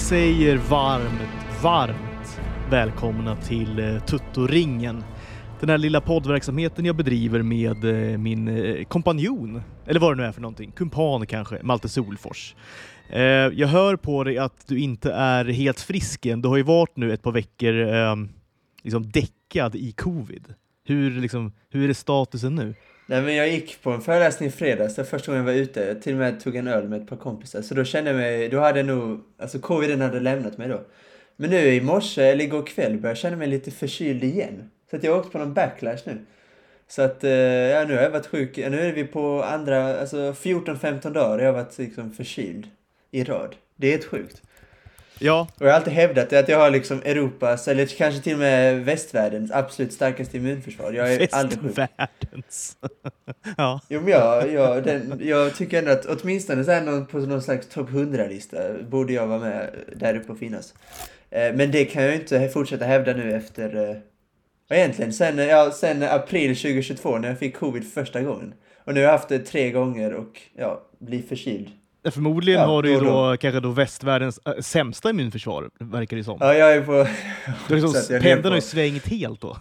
Vi säger varmt, varmt välkomna till eh, Tuttoringen. Den här lilla poddverksamheten jag bedriver med eh, min eh, kompanjon, eller vad det nu är för någonting, kumpan kanske, Malte Solfors. Jag hör på dig att du inte är helt frisk än. Du har ju varit nu ett par veckor liksom däckad i covid. Hur, liksom, hur är statusen nu? Nej men jag gick på en föreläsning i fredags, det var första gången jag var ute. Jag till och med tog en öl med ett par kompisar. Så då kände jag mig, då hade jag nog, alltså coviden hade lämnat mig då. Men nu i morse, eller igår kväll, började jag känna mig lite förkyld igen. Så att jag har åkt på någon backlash nu. Så att, eh, ja nu har jag varit sjuk, nu är vi på andra, alltså 14-15 dagar jag har varit liksom förkyld i rad. Det är helt sjukt. Ja. Och jag har alltid hävdat att jag har liksom Europas, eller kanske till och med västvärldens absolut starkaste immunförsvar. Jag är aldrig sjuk. Västvärldens. ja. Jo men jag, jag, den, jag tycker ändå att åtminstone så här någon, på någon slags topp 100-lista borde jag vara med där uppe och finnas. Eh, men det kan jag ju inte fortsätta hävda nu efter, eh, egentligen sen, ja, sen april 2022 när jag fick covid första gången. Och nu har jag haft det tre gånger och ja, blir förkyld. Förmodligen ja, har du ju då, då, kanske då västvärldens äh, sämsta immunförsvar, verkar det som. Ja, jag är på... liksom, pendeln har ju svängt helt då.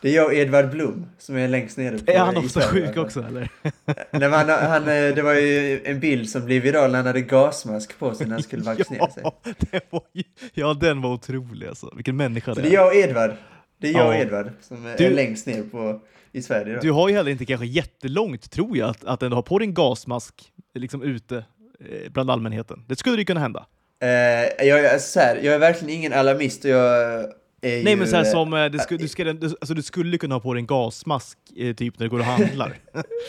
Det är jag och Edvard Blom som är längst nere. På är han också sjuk också eller? Nej, han, han, eh, det var ju en bild som blev viral när han hade gasmask på sig när han skulle vaccinera sig. ja, var ju, ja, den var otrolig alltså. Vilken människa Så det är. det är jag och Edvard. Det är jag och Edvard som du, är längst ner på, i Sverige. Då. Du har ju heller inte kanske jättelångt, tror jag, att, att ändå ha på din gasmask liksom ute eh, bland allmänheten. Det skulle ju kunna hända. Uh, jag, alltså, så här, jag är verkligen ingen alarmist och jag Nej ju, men så här som, eh, det sku, du, ska, du, alltså, du skulle kunna ha på dig en gasmask eh, typ när du går och handlar.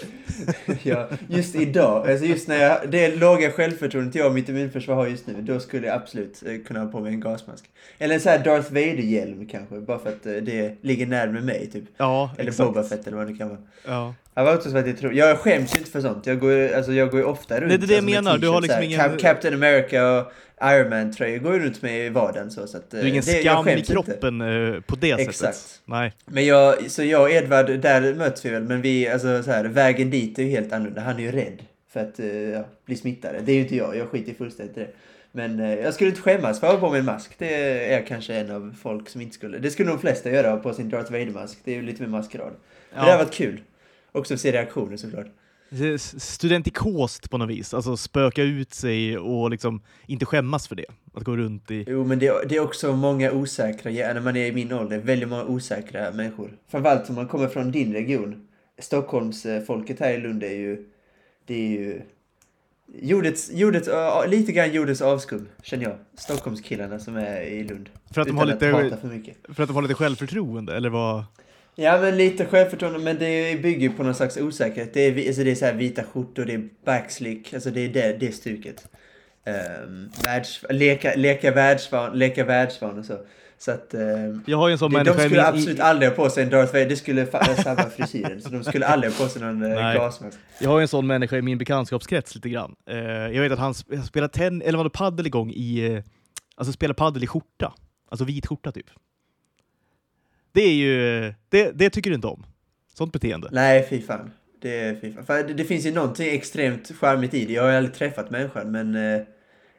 ja, just idag, alltså just när jag, det låga självförtroendet jag och mitt immunförsvar har just nu, då skulle jag absolut eh, kunna ha på mig en gasmask. Eller en sån här Darth Vader-hjälm kanske, bara för att det ligger närmare mig typ. Ja, Eller exakt. Boba Fett eller vad det kan vara. Ja. Jag, var också så att jag, tror, jag skäms inte för sånt, jag går, alltså, jag går ju ofta runt Nej, det är det jag alltså, menar, du har liksom ingen... Captain America och Iron Man-tröjor går runt med i vardagen så. så att, du har ingen det, skam i kroppen inte. på det Exakt. sättet. Nej. Men jag, så jag och Edvard, där möts vi väl, men vi, alltså så här, vägen dit är ju helt annorlunda. Han är ju rädd för att ja, bli smittad. Det är ju inte jag, jag skiter fullständigt i det. Men eh, jag skulle inte skämmas för att ha på mig en mask. Det är jag kanske en av folk som inte skulle. Det skulle de flesta göra, på sin Darth Vader-mask. Det är ju lite mer maskerad. Ja. Det har varit kul. Också att se reaktioner såklart studentikost på något vis, alltså spöka ut sig och liksom inte skämmas för det. Att gå runt i... Jo, men det, det är också många osäkra, ja, när man är i min ålder, väldigt många osäkra människor. Framförallt om man kommer från din region. Stockholmsfolket här i Lund är ju, det är ju Jordets, jordets, uh, lite grann jordens avskum, känner jag. Stockholmskillarna som är i Lund. För att, de har lite, för, för att de har lite självförtroende, eller vad? Ja, men lite självförtroende, men det bygger på någon slags osäkerhet. Det är, alltså det är så här vita skjortor, det är backslick, alltså det är det, det stuket. Um, världs, leka, leka världsvan, leka världsvan och så. Så att, um, jag har en sån det, de skulle absolut i... aldrig ha på sig en Darth Vader, det skulle sabba frisyren. så de skulle aldrig ha på sig någon uh, gasmask. Jag har en sån människa i min bekantskapskrets lite grann. Uh, jag vet att han spelar tennis, eller var det paddel igång i, uh, alltså spelar paddel i skjorta. Alltså vit skjorta typ. Det är ju, det, det tycker du inte om. Sånt beteende. Nej, fy fan. Det, fy fan. För det, det finns ju någonting extremt charmigt i det. Jag har ju aldrig träffat människan, men eh,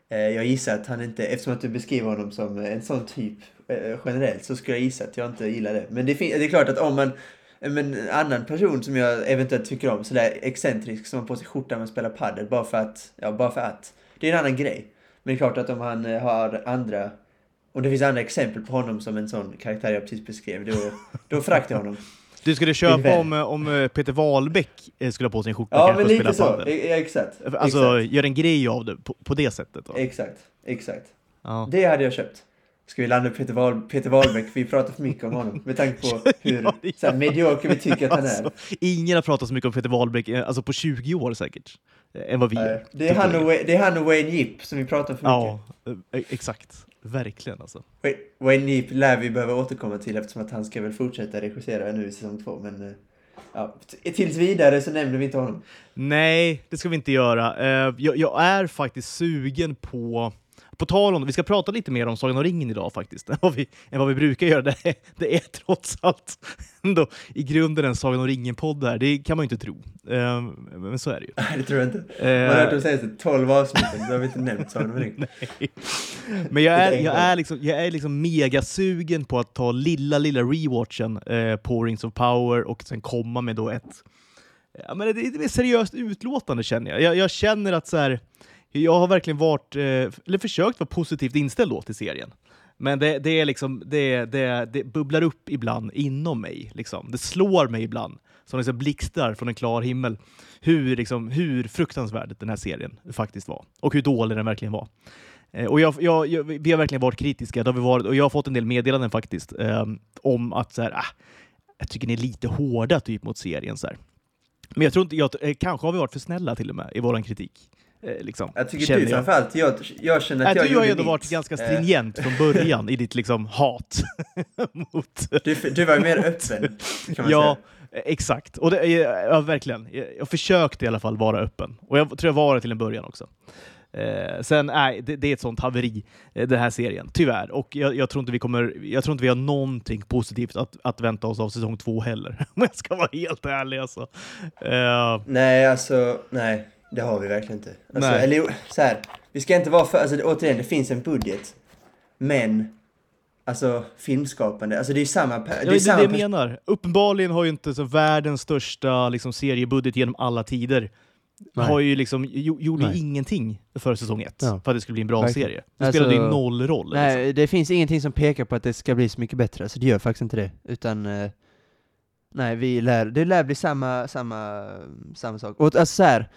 eh, jag gissar att han inte, eftersom att du beskriver honom som en sån typ eh, generellt, så skulle jag gissa att jag inte gillar det. Men det, det är klart att om man eh, men en annan person som jag eventuellt tycker om, sådär excentrisk som har på sig skjorta när man spelar padel bara för att, ja bara för att. Det är en annan grej. Men det är klart att om han eh, har andra om det finns andra exempel på honom som en sån karaktär jag precis beskrev, då, då föraktar jag honom. Du skulle köpa om, om eh, Peter Wahlbeck eh, skulle ha på sig en skjorta Ja, men lite så. Ja, exakt. Alltså, exakt. gör en grej av det på, på det sättet. Då. Exakt, exakt. Ja. Det hade jag köpt. Ska vi landa Peter, Wahl, Peter Wahlbeck? Vi pratar för mycket om honom med tanke på hur ja, ja. Medioker vi tycker att han är. Alltså, ingen har pratat så mycket om Peter Wahlbeck, eh, alltså på 20 år säkert, än vad vi gör. Det är han och, och Wayne Yip som vi pratar för mycket. Ja, exakt. Verkligen alltså. Wayne Neep lär vi behöva återkomma till eftersom att han ska väl fortsätta regissera nu i säsong två. Men eh, ja, tills vidare så nämner vi inte honom. Nej, det ska vi inte göra. Eh, jag, jag är faktiskt sugen på på tal om det, vi ska prata lite mer om Sagan om ringen idag faktiskt, än vad vi, än vad vi brukar göra. Det är, det är trots allt ändå i grunden en Sagan om ringen-podd här, det kan man ju inte tro. Uh, men så är det ju. Nej, det tror jag inte. Man har hört dem säga så 12 avsnitt, då har vi inte nämnt Sagan om ringen. Nej. Men jag är, jag är liksom, jag är liksom mega sugen på att ta lilla, lilla rewatchen eh, på Rings of Power och sen komma med då ett ja, men det, det är seriöst utlåtande känner jag. Jag, jag känner att så här, jag har verkligen varit, eh, eller försökt vara positivt inställd då till serien. Men det, det, är liksom, det, det, det bubblar upp ibland inom mig. Liksom. Det slår mig ibland som liksom blixtar från en klar himmel hur, liksom, hur fruktansvärd den här serien faktiskt var och hur dålig den verkligen var. Eh, Och jag, jag, jag, vi har verkligen varit kritiska, det har vi varit, och jag har fått en del meddelanden faktiskt eh, om att så här, ah, jag tycker ni är lite hårda typ mot serien. Så här. Men jag tror inte, jag, eh, kanske har vi varit för snälla till och med i vår kritik. Eh, liksom, Jag tycker du framförallt, jag, jag känner att Nej, jag du har ju ändå varit ganska Eh, stringent från början i ditt liksom hat mot... Du, du var ju mer öppen, kan man Ja, säga. exakt. Och det, ja, verkligen. Jag, jag försökte i alla fall vara öppen. Och jag tror jag var det till en början också. Eh, sen, nej, det, det är ett sånt haveri, eh, den här serien. Tyvärr. Och jag, jag, tror inte vi kommer, jag tror inte vi har någonting positivt att, att vänta oss av säsong två heller. Om jag ska vara helt ärlig alltså. Eh, Nej, alltså, nej. Det har vi verkligen inte. Alltså, Nej. eller så här. Vi ska inte vara för, alltså det, återigen, det finns en budget. Men, alltså filmskapande, alltså det är ju samma, det det är är det samma jag pers- menar. Uppenbarligen har ju inte så världens största liksom, seriebudget genom alla tider Nej. har ju liksom, jo, gjorde Nej. ingenting för säsong ett Ja. för att det skulle bli en bra Verkligen. serie. Det Alltså- spelade ju noll roll. liksom. Nej, det finns ingenting som pekar på att det ska bli så mycket bättre, så det gör faktiskt inte det. Utan, eh, nej, vi lär, det lär bli samma, samma, samma sak. Och alltså så här,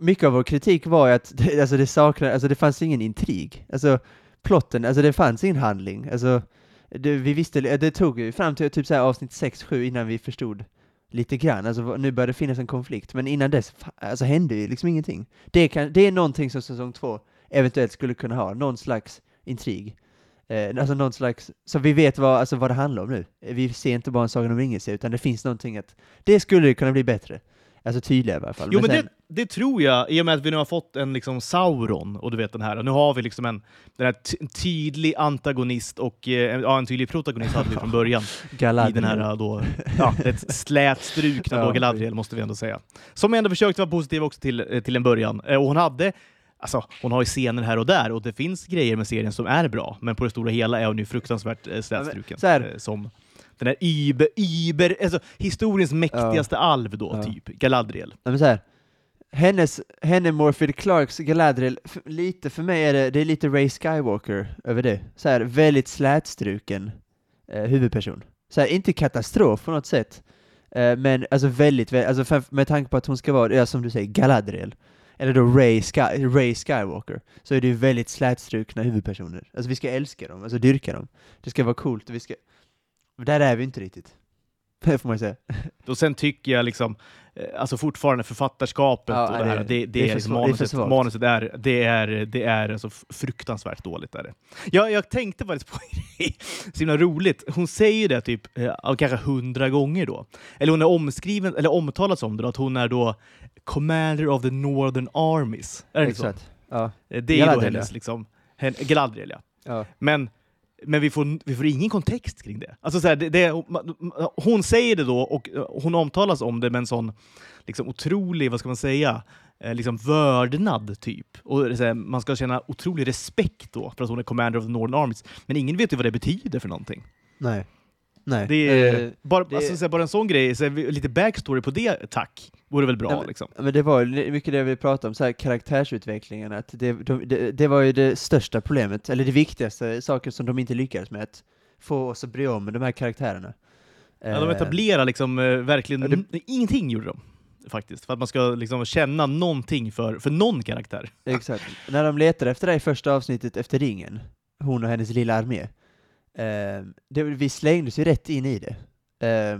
mycket av vår kritik var ju att det, alltså det saknar, alltså det fanns ingen intrig. Alltså plotten, alltså det fanns ingen handling. Alltså, det, vi visste, det tog ju fram till typ så här avsnitt 6-7 innan vi förstod lite grann, alltså nu börjar det finnas en konflikt, men innan dess alltså, hände ju liksom ingenting. Det, kan, det är någonting som säsong två eventuellt skulle kunna ha, någon slags intrig. Eh, alltså någon slags, så vi vet vad, alltså vad det handlar om nu. Vi ser inte bara en Sagan om ringen utan det finns någonting att, det skulle kunna bli bättre. Alltså tydligare i alla fall. Jo men sen- det, det tror jag, i och med att vi nu har fått en liksom Sauron, och du vet den här, och nu har vi liksom en, den här tydlig antagonist och eh, ja, en tydlig protagonist hade vi från början i Galadriel. den här då, ja, ett slätstrukna Ja. då Galadriel måste vi ändå säga. Som ändå försökte vara positiv också till, eh, till en början. Eh, Och hon hade Alltså, hon har ju scener här och där och det finns grejer med serien som är bra, men på det stora hela är hon ju fruktansvärt slätstruken. så här- som den här Uber, Uber, alltså historiens mäktigaste alv då, Ja. typ. Galadriel. Nej, men så här, hennes, henne Morphy Clarks Galadriel, lite för mig är det, det är lite Ray Skywalker över det. Så här, väldigt slätstruken eh, huvudperson. Så här, inte katastrof på något sätt, eh, men alltså väldigt, vä- alltså med tanke på att hon ska vara, ja, som du säger, Galadriel, eller då Ray, Sky, Ray Skywalker, så är det ju väldigt slätstrukna huvudpersoner. Alltså vi ska älska dem, alltså dyrka dem. Det ska vara coolt och vi ska... Där är vi inte riktigt. Det får man ju säga. Och sen tycker jag liksom, eh, alltså fortfarande författarskapet Ja, och det nej, här, det- det, det, det är är, liksom. Det är manuset, manuset är, det är, det är alltså fruktansvärt dåligt. Är det. Jag, jag tänkte faktiskt på grej, så himla roligt. Hon säger det typ eh, kanske hundra gånger då. Eller hon är omskriven, eller omtalats om det då, att hon är då Commander of the Northern Armies. Är det så? Exakt. Ja. Eh, Det är då Galadriel, hennes, liksom, hen, Galadriel ja. ja. Men, men vi, får, vi får ingen kontext kring det. Alltså så här, det, det hon säger det då och eh, hon omtalas om det med en sån liksom, otrolig, vad ska man säga, eh, liksom vördnad typ. Och här, man ska känna otrolig respekt då för att hon är commander of the Northern Armies. Men ingen vet ju vad det betyder för någonting. Nej. Nej. Det är, Eh, bara, det- Alltså, så här, bara en sån grej, så lite backstory på det, tack, vore väl bra Ja, men- liksom. men det var ju mycket det vi pratade om, så här, karaktärsutvecklingen, att det, de, det, det var ju det största problemet, eller det viktigaste saken som de inte lyckades med, att få oss att bry om de här karaktärerna. Ja, de etablerar liksom eh, verkligen, Ja, det- ingenting gjorde de. Faktiskt, för att man ska liksom känna någonting för, för någon karaktär. Exakt. När de letar efter det i första avsnittet efter ringen, hon och hennes lilla armé, eh, det, vi slängdes ju rätt in i det. Eh,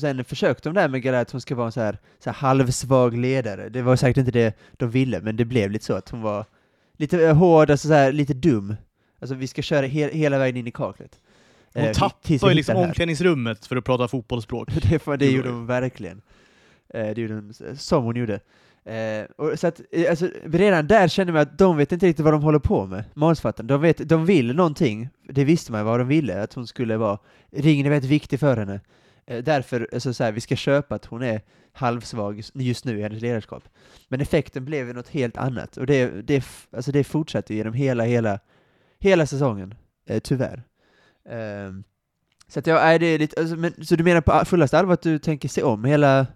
sen försökte de där med Galadriel att hon ska vara en så här, så här halvsvag ledare. Det var säkert inte det de ville, men det blev lite så att hon var lite eh, hård, alltså så här, lite dum. Alltså vi ska köra he hela vägen in i kaklet. Hon Eh, tappar ju liksom omklädningsrummet för att prata fotbollsspråk. det, får- det Det gjorde hon verkligen. Eh, det gjorde hon, som hon gjorde. Eh, och så att, eh, alltså, redan där känner man att de vet inte riktigt vad de håller på med, manusförfattarna. De, vet, de vill någonting, det visste man vad de ville, att hon skulle vara, ringen är väldigt viktig för henne. Eh, därför, alltså, så här, vi ska köpa att hon är halvsvag just- nu i hennes ledarskap. Men effekten blev ju något helt annat, och det, det, alltså, det fortsatte ju genom hela, hela, hela säsongen, eh, tyvärr. Ehm, så att jag, äh, det är lite, alltså, men, så du menar på fullaste allvar att du tänker se om hela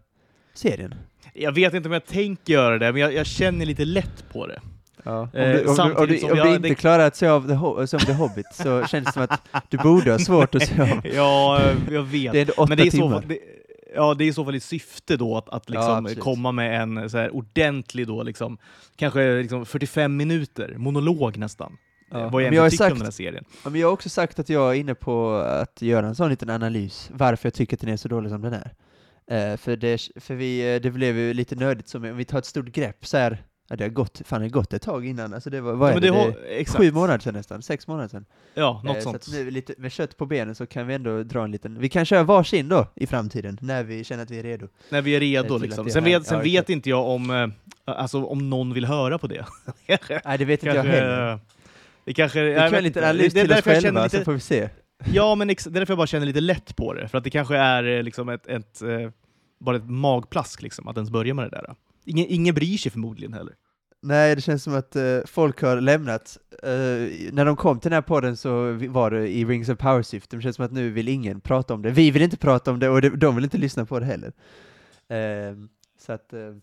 serien? Jag vet inte om jag tänker göra det, men jag, jag känner lite lätt på det. Ja. Om du, om om samtidigt du, om jag- du inte det- klarar att se av The, som The Hobbit så känns det som att du borde ha svårt att se om. Ja, jag vet. Det är åtta men det är så det, ja, det är i så fall i syfte då att, att Ja, liksom absolut. komma med en så här ordentlig då, liksom, kanske liksom 45 minuter, monolog nästan. Ja. Vad jag jag tycker om sagt- den här serien. Ja, men jag har också sagt att jag är inne på att göra en sån liten analys, varför jag tycker att den är så dålig som den är. Eh, för det, för vi, eh, det blev ju lite nördigt, som om vi tar ett stort grepp så här. Ja, det har gått, fan det har gått ett tag innan, alltså det var, vad Ja, är det? det har, sju månader sedan nästan, sex månader sedan. Ja, något Eh, Så sånt. att nu lite, med kött på benen så kan vi ändå dra en liten, vi kan köra varsin då i framtiden, när vi känner att vi är redo. När vi är redo att liksom. Sen, vet, sen ja, vet inte jag om, eh, alltså, om någon vill höra på det. Nej det vet inte jag heller. eh, det kanske... Vi kan inte. analys till oss därför jag känner själva, lite, så får vi se. Ja, men det är därför jag bara känner lite lätt på det. För att det kanske är eh, liksom ett, ett, eh, bara ett magplask liksom, att ens börja med det där. Ingen, ingen bryr sig förmodligen heller. Nej, det känns som att uh, folk har lämnat. Uh, när de kom till den här podden så var det i Rings of Power-syfte. Det känns som att nu vill ingen prata om det. Vi vill inte prata om det och det, de vill inte lyssna på det heller. Uh, så att, eh,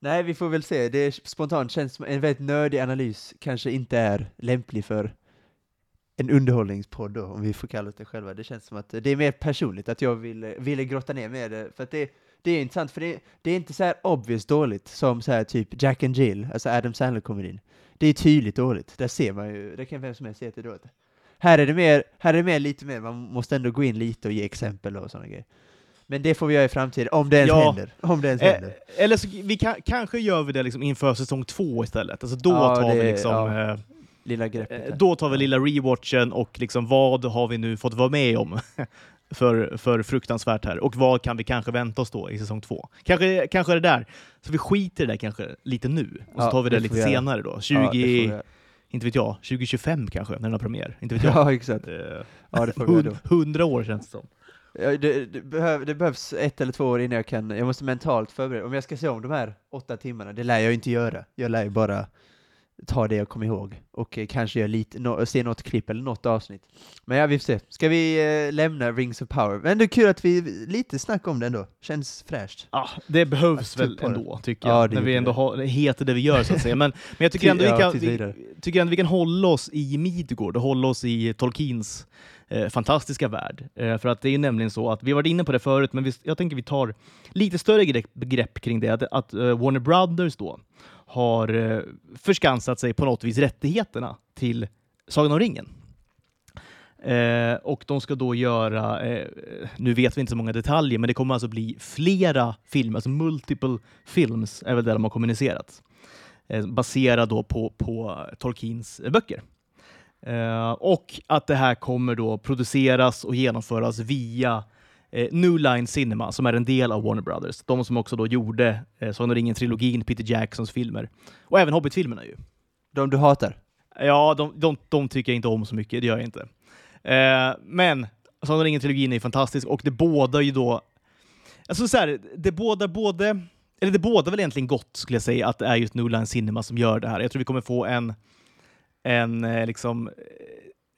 nej, vi får väl se. Det är spontant känns som en väldigt nördig analys kanske inte är lämplig för en underhållningspodd då, om vi får kalla det själva. Det känns som att det är mer personligt, att jag vill, ville grotta ner med det. För att det, det är intressant, för det, det är inte så här obvious dåligt som så här typ Jack and Jill, alltså Adam Sandler-komedin. Det är tydligt dåligt, där ser man ju, det kan vem som helst se att det är dåligt. Här är det mer, här är det mer lite mer, man måste ändå gå in lite och ge exempel och sådana grejer. Men det får vi göra i framtiden, om det ens Ja. händer. Om det ens Eh, händer. eller så vi kan, kanske gör vi det liksom inför säsong två istället. Alltså då Ja, tar vi det- liksom... ja. eh, Lilla greppet. Eh, där. Då tar vi lilla rewatchen och liksom vad har vi nu fått vara med om för, för fruktansvärt här? Och vad kan vi kanske vänta oss då i säsong två? Kanske, kanske det där. Så vi skiter i det där kanske lite nu. Och så Ja, tar vi det, det lite vi senare då. 20, Ja, inte vet jag, 2025 kanske, när den har premiär. Inte vet jag. Ja, exakt. Eh, Ja, det får vi göra då. hund- Hundra år känns det som. Ja, det, det, behöv, det behövs ett eller två år innan jag kan, jag måste mentalt förbereda, om jag ska se om de här åtta timmarna, det lär jag ju inte göra. Jag lär ju bara ta det jag kommer ihåg, och eh, kanske göra lite, no, se något klipp eller något avsnitt. Men ja, vi får se. Ska vi eh, lämna Rings of Power? Men det är kul att vi, lite snack om det ändå, känns fräscht. Ja, det behövs väl upp på det. ändå, tycker Ja, jag. det när vi ändå det. har, heter det vi gör, så att säga. Men, men jag tycker ändå, vi ja, kan, tills vi, tycker ändå vi kan hålla oss i Midgård och hålla oss i Tolkiens eh, fantastiska värld. Eh, för att det är ju nämligen så att, vi har varit inne på det förut, men vi, jag tänker vi tar lite större grepp, begrepp kring det. Att, att eh, Warner Brothers då har eh, förskansat sig på något vis rättigheterna till Sagan om ringen. Eh, och de ska då göra, eh, nu vet vi inte så många detaljer, men det kommer alltså bli flera filmer, alltså multiple films är väl det de har kommunicerat. Eh, baserat då på, på Tolkiens böcker. Eh, och att det här kommer då produceras och genomföras via eh, New Line Cinema som är en del av Warner Brothers. De som också då gjorde eh, Sagan om ringen-trilogin, Peter Jacksons filmer. Och även Hobbit-filmerna ju. De du hatar? Ja, de, de, de tycker jag inte om så mycket, det gör jag inte. Eh, men Sagan om ringen-trilogin är fantastisk och det bådar ju då... Alltså så här, det bådar både... Eller det bådar väl egentligen gott, skulle jag säga, att det är just New Line Cinema som gör det här. Jag tror vi kommer få en, en, eh, liksom,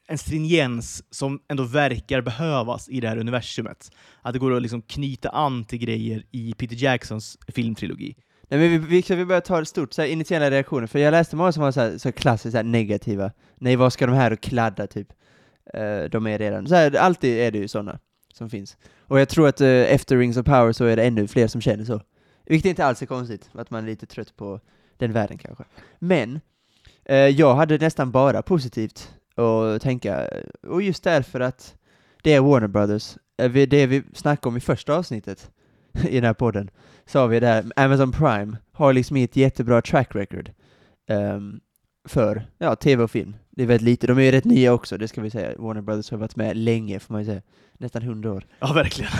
en stringens som ändå verkar behövas i det här universumet. Att det går att liksom knyta an till grejer i Peter Jacksons filmtrilogi. Nej men vi, vi, vi börja ta det stort, så här, initiala reaktioner, för jag läste många som var så, här, så klassiskt så här, negativa. Nej, vad ska de här och kladda typ? Uh, de är redan, så här, alltid är det ju sådana som finns. Och jag tror att eh, uh, efter Rings of Power så är det ännu fler som känner så. Vilket inte alls är konstigt, att man är lite trött på den världen kanske. Men, uh, jag hade nästan bara positivt att tänka, och just därför att det är Warner Brothers, Eh, det vi snackade om i första avsnittet i den här podden, sa vi där, Amazon Prime har liksom ett jättebra track record ehm, för ja, tv och film. Det är väldigt lite, de är ju rätt nya också, det ska vi säga. Warner Brothers har varit med länge, får man ju säga. Nästan hundra år. Ja, verkligen.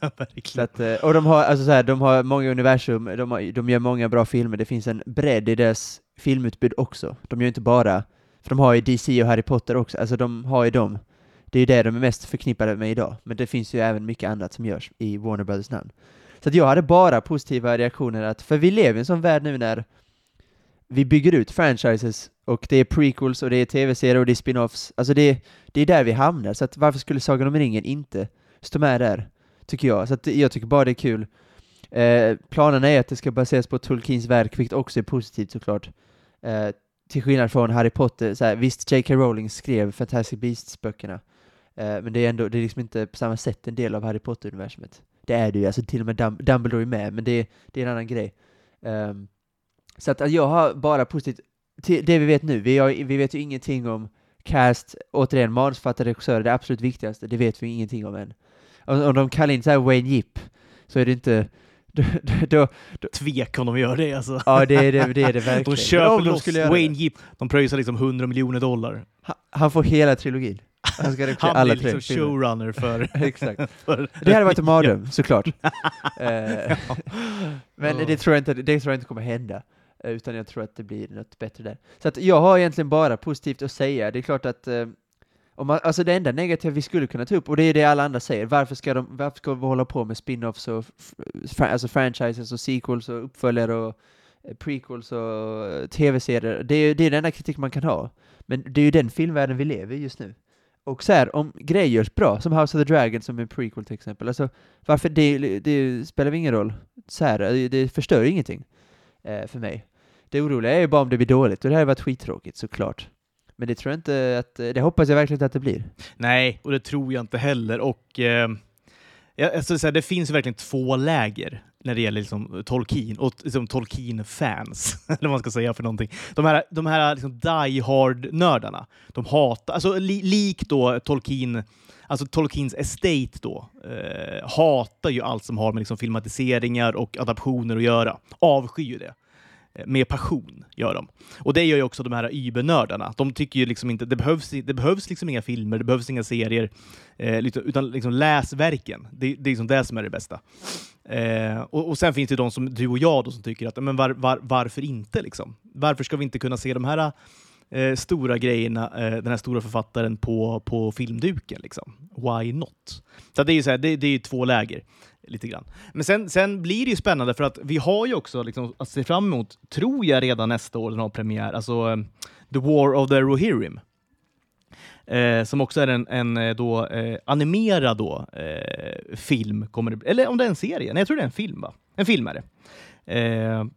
Verkligen. att, eh, och de har, alltså så här, de har många universum, de, har, de gör många bra filmer, det finns en bredd i deras filmutbud också. De gör inte bara, för de har ju DC och Harry Potter också, alltså de har ju dem. Det är ju det de är mest förknippade med idag, men det finns ju även mycket annat som görs i Warner Brothers namn. Så att jag hade bara positiva reaktioner att, för vi lever i en sån värld nu när vi bygger ut franchises och det är prequels och det är tv-serier och det är spin-offs. Alltså det, det är där vi hamnar, så att varför skulle Sagan om ringen inte stå med där? Tycker jag. Så att jag tycker bara det är kul. Eh, planen är att det ska baseras på Tolkiens verk, vilket också är positivt såklart. Eh, till skillnad från Harry Potter, så här, visst J.K. Rowling skrev Fantastic Beasts-böckerna, eh, men det är ändå, det är liksom inte på samma sätt en del av Harry Potter-universumet. Det är det ju, alltså till och med Dum Dumbledore är med, men det, det är en annan grej. Um, så att, att jag har bara positivt, till det vi vet nu, vi, har, vi vet ju ingenting om cast, återigen manusförfattare, regissörer, det absolut viktigaste, det vet vi ingenting om än. Om, om de kallar in så här Wayne Yip, så är det inte då, då, då, Tvek om de gör det alltså. Ja, det är det, det, är det verkligen. De köper loss Wayne Yip, de pröjsar liksom 100 miljoner dollar. Han, han får hela trilogin. Han ska Han alla blir liksom showrunner för... Exakt. för det hade varit en mardröm, såklart. Eh, men det, tror jag inte, det tror jag inte kommer hända. Eh, utan jag tror att det blir något bättre där. Så att jag har egentligen bara positivt att säga. Det är klart att eh, om man, alltså det enda negativa vi skulle kunna ta upp, och det är det alla andra säger, varför ska, de, varför ska vi hålla på med spin-offs och alltså franchises och sequels och uppföljare och eh, prequels och eh, tv-serier? Det är, det är den enda kritik man kan ha. Men det är ju den filmvärlden vi lever i just nu. Och så här, om grejer görs bra, som House of the Dragon som en prequel till exempel, alltså varför, det, det spelar ingen roll. Så här, eh, det förstör ingenting eh, för mig. Det oroliga är ju bara om det blir dåligt, och det här har varit skittråkigt såklart. Men det tror jag inte att, det hoppas jag verkligen inte att det blir. Nej, och det tror jag inte heller. Och eh, jag skulle säga, det finns verkligen två läger när det gäller liksom, Tolkien och liksom, Tolkien-fans, eller vad man ska säga för någonting. De här, de här liksom, die hard-nördarna, de hatar, alltså li, lik då Tolkien, alltså Tolkiens estate då, eh, hatar ju allt som har med liksom, filmatiseringar och adaptioner att göra. Avskyr ju det. Eh, med passion, gör de. Och det gör ju också de här übernördarna. De tycker ju liksom inte, det behövs, det behövs liksom inga filmer, det behövs inga serier, eh, utan liksom läs verken. Det, det är liksom det som är det bästa. Eh, och, och, sen finns det de som du och jag då, som tycker att men var, var, varför inte? Liksom? Varför ska vi inte kunna se de här eh, stora grejerna, eh, den här stora författaren på, på filmduken? Liksom? Why not? Så det är ju så här, det, det är två läger lite grann. Men sen, sen blir det ju spännande för att vi har ju också liksom att se fram emot, tror jag redan nästa år, den har premiär, alltså um, The War of the Rohirrim. Eh, som också är en, en eh, då, eh, animerad då, eh, film, kommer det, eller om det är en serie, nej jag tror det är en film va? En film är eh, det.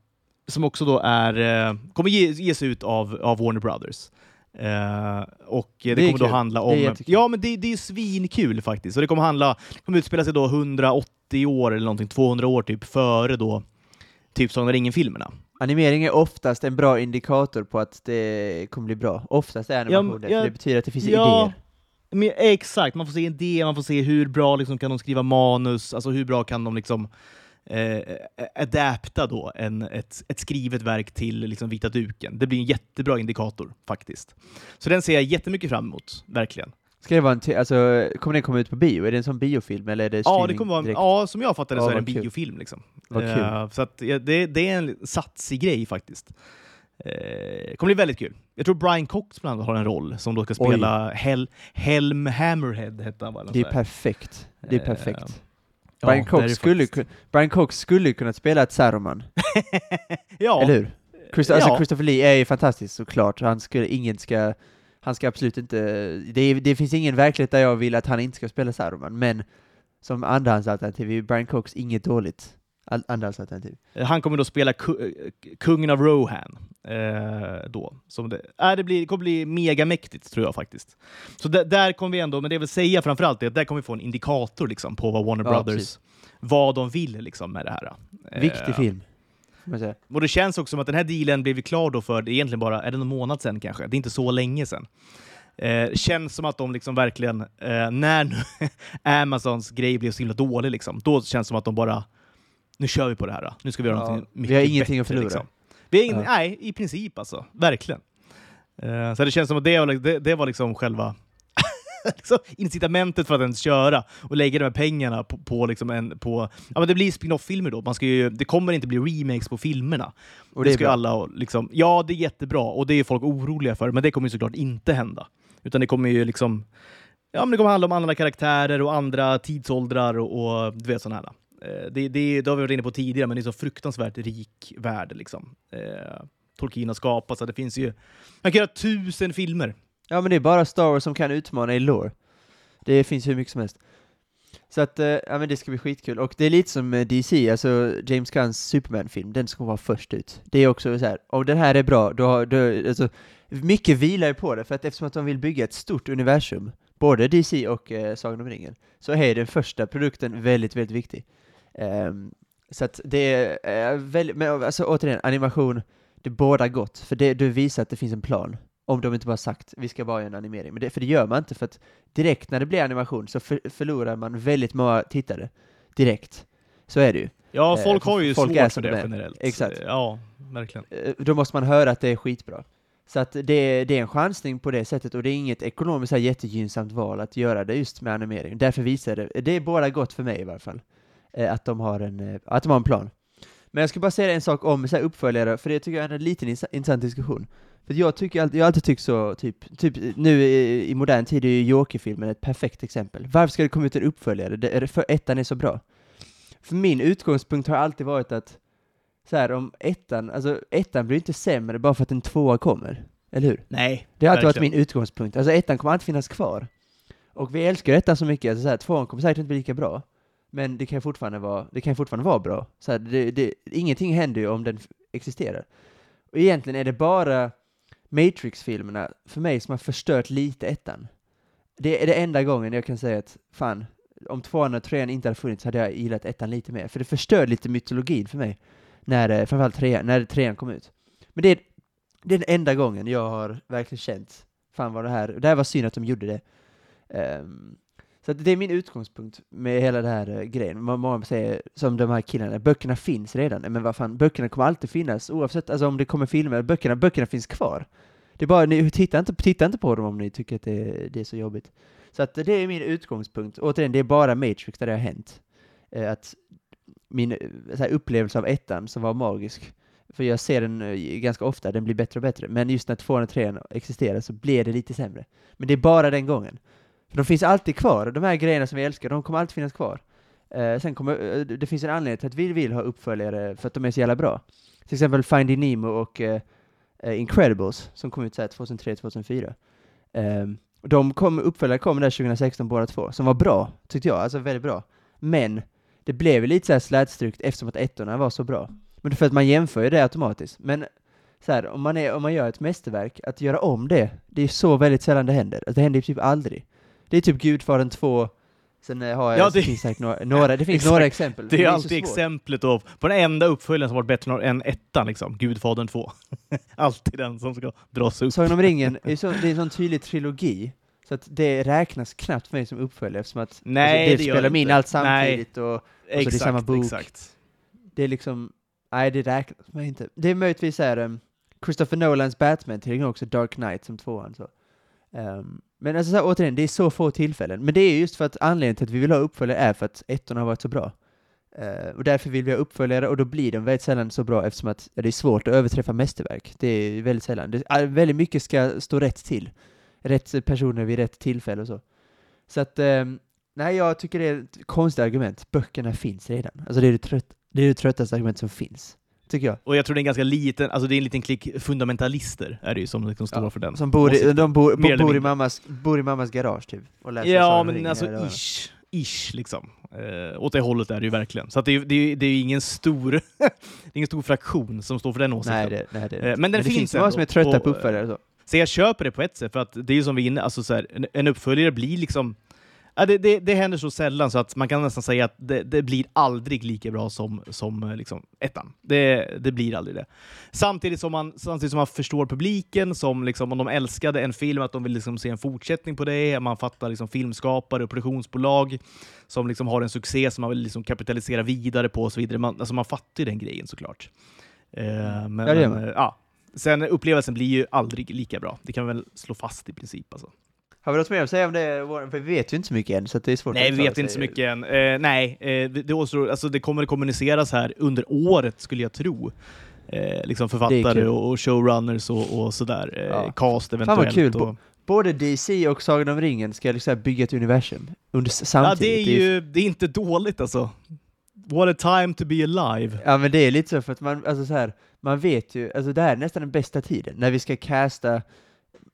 Eh, som också då är, eh, kommer ge, ges ut av, av Warner Brothers. Uh, och det, det kommer kul. då handla om... ja, men det, det är svinkul faktiskt. Och det kommer handla, det kommer utspela sig då 180 år eller någonting, 200 år typ före då typ Sagan om ringen-filmerna. Animering är oftast en bra indikator på att det kommer bli bra. Oftast är animation ja, det, för det betyder att det finns ja, idéer. Men, exakt, man får se idéer, man får se hur bra liksom, kan de skriva manus, alltså hur bra kan de liksom eh, adapta då en, ett, ett skrivet verk till liksom vita duken. Det blir en jättebra indikator faktiskt. Så den ser jag jättemycket fram emot, verkligen. Ska det vara en alltså, kommer den komma ut på bio? Är det en sån biofilm eller är det ja, det kommer vara, ja, som jag fattar det så är det en kul. biofilm. Liksom. Uh, så att, ja, det, det, är en satsig grej faktiskt. Uh, det kommer bli väldigt kul. Jag tror Brian Cox bland annat har en roll som då ska spela Hel Helm Hammerhead. Hette han, det är perfekt. Det är perfekt. Uh, Brian, ja, Cox skulle, faktiskt... Brian Cox skulle kunnat spela ett Saruman. ja. Eller hur? Christ alltså ja. Christopher Lee är ju fantastisk såklart. Han skulle, ingen ska, han ska absolut inte, det, det finns ingen verklighet där jag vill att han inte ska spela Saruman, men som andrahandsalternativ är Brian Cox inget dåligt andrahandsalternativ. Han kommer då spela kungen av Rohan. Eh, då. Som det, äh, det, blir, det kommer bli megamäktigt tror jag faktiskt. Så där kommer vi ändå, men det jag vill säga framförallt är att där kommer vi få en indikator liksom, på vad Warner ja, Brothers, precis. vad de vill liksom, med det här. Viktig eh, film. Och det känns också som att den här dealen blev klar då för egentligen bara, är det någon månad sedan kanske? Det är inte så länge sedan. Eh, känns som att de liksom verkligen, eh, när nu Amazons grej blev så himla dålig, liksom, då känns det som att de bara, nu kör vi på det här. Då. Nu ska vi göra ja, någonting mycket Vi har ingenting bättre, att förlora. Liksom. Vi har ingen, ja. Nej, i princip alltså. Verkligen. Uh, så det känns som att det, det, det var liksom själva liksom incitamentet för att ens köra och lägga de här pengarna på, på, liksom en, på ja, men det blir spin-off-filmer då. Man ska ju, det kommer inte bli remakes på filmerna. Och det, det ska alla liksom, ja, det är jättebra och det är folk oroliga för, men det kommer ju såklart inte hända. Utan det kommer ju liksom, ja, men det kommer handla om andra karaktärer och andra tidsåldrar och, och du vet sådana här. Eh, det, det, det har vi varit inne på tidigare, men det är så fruktansvärt rik värld. Liksom. Eh, Tolkien har skapat. Så det finns ju, man kan göra tusen filmer. Ja men det är bara Star Wars som kan utmana i lore. Det finns hur mycket som helst. Så att, eh, ja men det ska bli skitkul. Och det är lite som eh, DC, alltså James Gunns Superman-film, den ska vara först ut. Det är också så här, om den här är bra, då har, då, alltså, mycket vilar ju på det, för att eftersom att de vill bygga ett stort universum, både DC och eh, Sagan om ringen, så är den första produkten väldigt, väldigt viktig. Ehm, så att det är väldigt, men alltså återigen, animation, det båda gott, för det, du visar att det finns en plan. Om de inte bara sagt, vi ska bara göra en animering. Men det, för det gör man inte, för att direkt när det blir animation så för, förlorar man väldigt många tittare. Direkt. Så är det ju. Ja, Eh, folk har ju folk är svårt för som det de är. generellt. Exakt. Ja, verkligen. Eh, Då måste man höra att det är skitbra. Så att det, det är en chansning på det sättet, och det är inget ekonomiskt så jättegynnsamt val att göra det just med animering. Därför visar det, det är båda gott för mig i varje fall, att de har en, eh, att de har en plan. Men jag ska bara säga en sak om så här uppföljare, för det tycker jag är en liten intressant diskussion. För jag tycker alltid, jag har alltid tyckt så, typ, typ nu i, i modern tid är ju Joker-filmen ett perfekt exempel. Varför ska det komma ut en uppföljare? Det, för ettan är så bra. För min utgångspunkt har alltid varit att så här, om ettan, alltså ettan blir inte sämre bara för att en tvåa kommer. Eller hur? Nej, Det har alltid varit verkligen. min utgångspunkt. Alltså ettan kommer alltid finnas kvar. Och vi älskar ettan så mycket, alltså så här, tvåan kommer säkert inte bli lika bra. Men det kan fortfarande vara, det kan fortfarande vara bra. Så här, det, det, ingenting händer ju om den existerar. Och egentligen är det bara Matrix-filmerna, för mig, som har förstört lite ettan. Det är det enda gången jag kan säga att, fan, om tvåan och trean inte hade funnits hade jag gillat ettan lite mer. För det förstör lite mytologin för mig, när, eh, framförallt trean, när trean kom ut. Men det är, det är den enda gången jag har verkligen känt, fan vad det här, det här var synd att de gjorde det. Um, så att det är min utgångspunkt med hela det här uh, grejen. Man många säger, som de här killarna, böckerna finns redan. Men vad fan, böckerna kommer alltid finnas, oavsett alltså, om det kommer filmer, böckerna, böckerna finns kvar. Det är bara, ni, titta, inte, titta inte på dem om ni tycker att det, det är så jobbigt. Så att det är min utgångspunkt. Återigen, det är bara Matrix där det har hänt. Eh, att min eh, så här, upplevelse av ettan, som var magisk, för jag ser den eh, ganska ofta, den blir bättre och bättre. Men just när tvåan och trean existerar så blir det lite sämre. Men det är bara den gången. För de finns alltid kvar, de här grejerna som vi älskar, de kommer alltid finnas kvar. Eh, sen kommer, eh, det finns en anledning till att vi vill ha uppföljare, för att de är så jävla bra. Till exempel Finding Nemo och eh, eh Incredibles, som kom ut 2003-2004. Eh, de kom, uppföljare kom där 2016 båda två, som var bra, tyckte jag, alltså väldigt bra. Men det blev ju lite så här slätstrukt eftersom att ettorna var så bra. Men det är för att man jämför ju det automatiskt. Men så här, om, man är, om man gör ett mästerverk, att göra om det, det är så väldigt sällan det händer. Alltså, det händer ju typ aldrig. Det är typ Gudfadern 2, sen eh, har jag, Ja, det, det- finns säkert några, några, det finns Exakt. några exempel. Det är så alltid svårt. exemplet då, på den enda uppföljaren som varit bättre än ettan, liksom. Gudfadern 2. alltid den som ska dras upp. Sagan om ringen, är så, det är en sån tydlig trilogi, så att det räknas knappt för mig som uppföljare eftersom att Nej, alltså, det gör spelar det in allt samtidigt och det är exakt, samma bok. exakt. det är liksom, nej det räknas mig inte. Det är möjligtvis såhär, um, Christopher Nolans Batman-trilogin också, Dark Knight som tvåan så. Ehm, men alltså så här, återigen, det är så få tillfällen. Men det är just för att anledningen till att vi vill ha uppföljare är för att ettorna har varit så bra. Uh, och därför vill vi ha uppföljare och då blir de väldigt sällan så bra eftersom att ja, det är svårt att överträffa mästerverk. Det är väldigt sällan. Det, är, väldigt mycket ska stå rätt till. Rätt personer vid rätt tillfälle och så. Så att, ehm, nej jag tycker det är ett konstigt argument. Böckerna finns redan. Alltså det är det, trött, det, är det tröttaste argument som finns. Tycker jag. Och jag tror det är en ganska liten, alltså det är en liten klick fundamentalister är det ju som liksom står Ja, för den. Som bor i, de bor, eller bor, i mammas, bor i mammas garage typ. Och läser Ja, men alltså ish. Ish liksom. Eh, åt det hållet är det ju verkligen. Så det, är, det, är, det är ingen stor, det är ingen stor fraktion som står för den åsikten. Nej, det, nej, det, Eh, men den det finns ändå. som är trötta Och, på uppföljare så. Så jag köper det på ett sätt, för att det är ju som vi är inne, alltså så här, en, en uppföljare blir liksom Ja, det, det, det händer så sällan så att man kan nästan säga att det, det blir aldrig lika bra som, som eh, liksom, ettan. Det, blir aldrig det. Samtidigt som man, samtidigt som man förstår publiken, som liksom, om de älskade en film, att de vill liksom se en fortsättning på det. Man fattar liksom, filmskapare och produktionsbolag som liksom har en succé som man vill liksom kapitalisera vidare på och så vidare. Man, alltså, man fattar ju den grejen såklart. Eh, men, Ja, men, man. eh, ja. Sen upplevelsen blir ju aldrig lika bra. Det kan vi väl slå fast i princip. Alltså. Har vi något mer att säga om det? För vi vet ju inte så mycket än, så det är svårt Nej, att vi vet inte så mycket än. Eh, nej, eh, det, det, återstår, alltså, det kommer att kommuniceras här under året, skulle jag tro. Eh, liksom författare och, showrunners och, och sådär. Eh, Ja. Cast vad eventuellt. kul. Och, Både DC och Sagan om ringen ska liksom bygga ett universum under s- ja, samtidigt. det är ju det är inte dåligt alltså. What a time to be alive. Ja men det är lite så för att man, alltså så här, man vet ju, alltså det här är nästan den bästa tiden, när vi ska casta,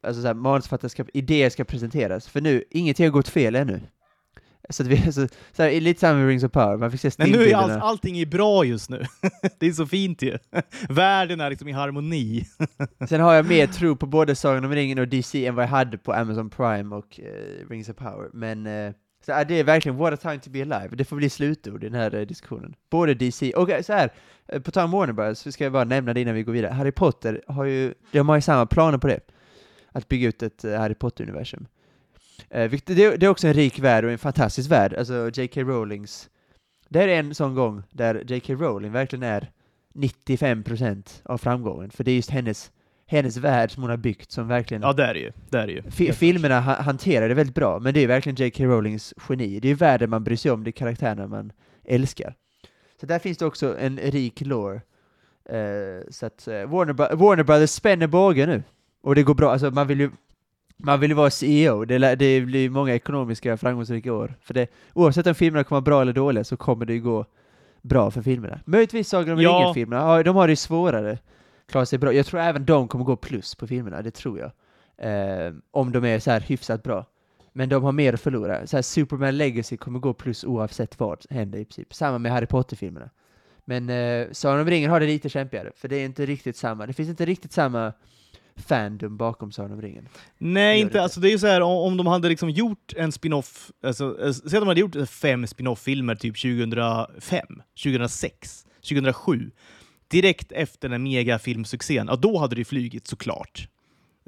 alltså såhär, manusförfattare ska, idéer ska presenteras, för nu, ingenting har gått fel ännu. Så att vi, så, så här, lite samma med Rings of Power, man fick se Men nu är all, allting är bra just nu. det är så fint ju. Världen är liksom i harmoni. Sen har jag mer tro på både Sagan om ringen och DC än vad jag hade på Amazon Prime och eh, Rings of Power, men eh, så, ja, det är verkligen what a time to be alive, det får bli slutord i den här eh, diskussionen. Både DC, och eh, så här, eh, på tal om Warner Bros, så ska jag bara nämna det innan vi går vidare, Harry Potter har ju, de har ju samma planer på det, att bygga ut ett eh, Harry Potter-universum. Eh, det, är också en rik värld och en fantastisk värld, alltså J.K. Rowlings, det här är en sån gång där J.K. Rowling verkligen är 95% av framgången, för det är just hennes, hennes värld som hon har byggt som verkligen Ja, det är det ju. Det är det ju. Fi- filmerna ha- hanterar det väldigt bra, men det är verkligen J.K. Rowlings geni. Det är världen man bryr sig om, det är karaktärerna man älskar. Så där finns det också en rik lore. Eh, så att eh, Warner, Bro- Warner Brothers spänner bågen nu. Och det går bra, alltså man vill ju man vill ju vara CEO, det, det blir många ekonomiska framgångsrika år. För det, oavsett om filmerna kommer vara bra eller dåliga så kommer det ju gå bra för filmerna. Möjligtvis Sagan om Ja. ringen-filmerna, ja, de har det ju svårare. Klarar sig bra. Jag tror även de kommer gå plus på filmerna, det tror jag. Eh, om de är så här hyfsat bra. Men de har mer att förlora. Så här, Superman Legacy kommer gå plus oavsett vad händer i princip. Samma med Harry Potter-filmerna. Men eh, Sagan om ringen har det lite kämpigare, för det är inte riktigt samma. Det finns inte riktigt samma fandom bakom Sagan om ringen. Nej, inte. det. Alltså det är ju så här, om, om de hade liksom gjort en spin-off, alltså, eh, säg att de hade gjort fem spin-off-filmer typ 2005, 2006, 2007, direkt efter den megafilmsuccén, ja då hade det flugit såklart.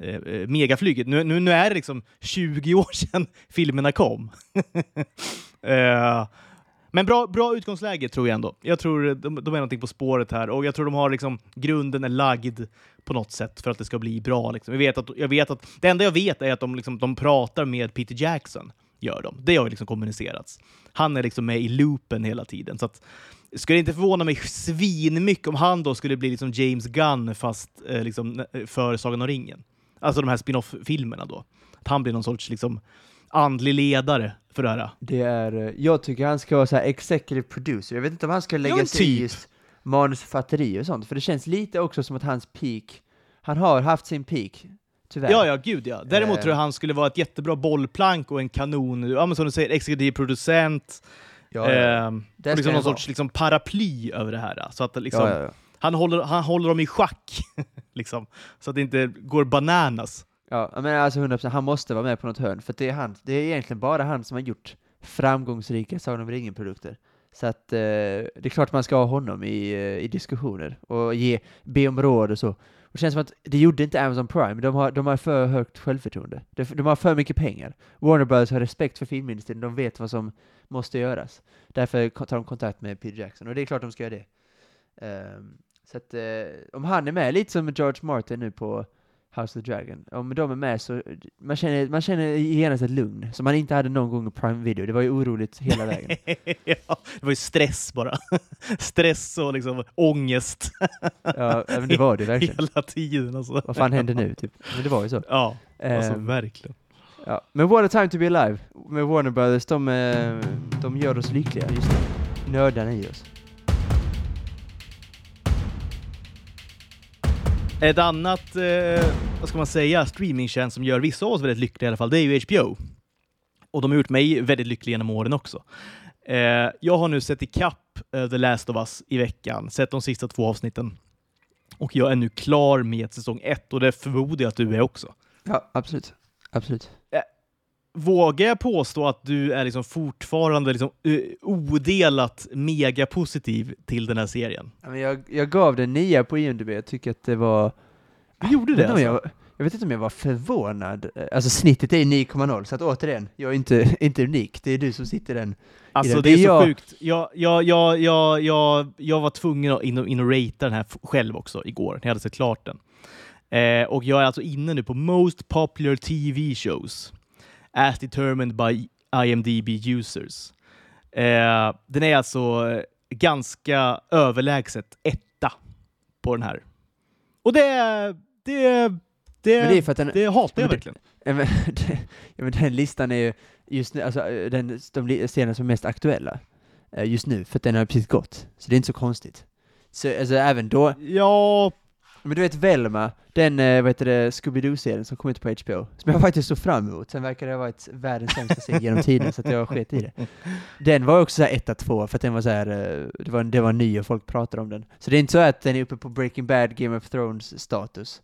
Eh, eh, megaflyget. Nu, nu, nu är det liksom 20 år sedan filmerna kom. eh, men bra, bra utgångsläge tror jag ändå. Jag tror de, de är någonting på spåret här och jag tror de har liksom, grunden är lagd på något sätt för att det ska bli bra. Liksom. Jag, vet att, jag vet att, det enda jag vet är att de, liksom, de pratar med Peter Jackson. Gör de. Det har liksom kommunicerats. Han är liksom med i loopen hela tiden. Så att, skulle inte förvåna mig svinmycket om han då skulle bli liksom James Gunn fast eh, liksom, för Sagan om ringen. Alltså de här spin-off-filmerna då. Att han blir någon sorts liksom, andlig ledare för det här. Det är, eh, jag tycker han ska vara så här executive producer. Jag vet inte om han ska lägga sig i typ. just manusförfatteri och sånt, för det känns lite också som att hans peak, han har haft sin peak, tyvärr. Ja, ja, gud ja. Däremot Eh. tror jag han skulle vara ett jättebra bollplank och en kanon, ja men som du säger, exekutiv producent. ja, ja. Där och liksom någon sorts liksom, paraply över det här. Så att liksom, ja. Han, håller, han håller dem i schack, liksom, så att det inte går bananas. Ja, men alltså 100%, han måste vara med på något hörn, för det är, han, det är egentligen bara han som har gjort framgångsrika Sagan om ringen-produkter. Så att eh, det är klart man ska ha honom i, eh, i diskussioner och ge, be om råd och så. Och det känns som att det gjorde inte Amazon Prime, de har, de har för högt självförtroende. De, de har för mycket pengar. Warner Bros har respekt för filmindustrin, de vet vad som måste göras. Därför tar de kontakt med Peter Jackson, och det är klart de ska göra det. Um, så att eh, om han är med, lite som George Martin nu på House of the Dragon, om de är med så man känner, man känner genast ett lugn, som man inte hade någon gång i Prime Video. Det var ju oroligt hela vägen. ja, det var ju stress bara. stress och liksom ångest Ja, men det var det verkligen. hela tiden. Alltså. Vad fan hände nu, typ? Men det var ju så. Ja, alltså Ehm, verkligen. ja. Men What a time to be alive med Warner Brothers, de, eh, de gör oss lyckliga just nu. Nördarna i oss. Ett annat, eh, vad ska man säga, streamingtjänst som gör vissa av oss väldigt lyckliga i alla fall, det är ju HBO. Och de har gjort mig väldigt lycklig genom åren också. Eh, jag har nu sett ikapp eh, The Last of Us i veckan, sett de sista två avsnitten. Och jag är nu klar med säsong ett och det förmodar jag att du är också. Ja, absolut. Absolut. Vågar jag påstå att du är liksom fortfarande liksom, eh, odelat mega positiv till den här serien? Jag, jag gav den nia på IMDB, jag tycker att det var... Du gjorde det alltså? jag, jag vet inte om jag var förvånad. Alltså snittet är 9,0, så att återigen, jag är inte, inte unik. Det är du som sitter den. Alltså det. det är Det är så jag- sjukt. Jag, jag, jag, jag, jag, jag var tvungen att in och, in och ratea den här själv också igår, när jag hade sett klart den. Eh, och jag är alltså inne nu på Most Popular TV Shows as determined by IMDB users. Eh, den är alltså ganska överlägset etta på den här. Och det, det, det, Men det är för att den, det hatar jag verkligen. Ja, men, det- ja, men den listan är ju just nu, alltså den, de serierna som är mest aktuella eh, just nu, för att den har precis gått. Så det är inte så konstigt. Så alltså även då, Ja, men du vet Velma, den eh, vad heter det, Scooby-Doo-serien som kom ut på HBO, som jag faktiskt såg fram emot, sen verkar det ha varit världens sämsta serie genom tiden, så att jag sket i det. Den var också såhär etta, två, för att den var såhär, eh, det var, det var ny och folk pratade om den. Så det är inte så att den är uppe på Breaking Bad, Game of Thrones status.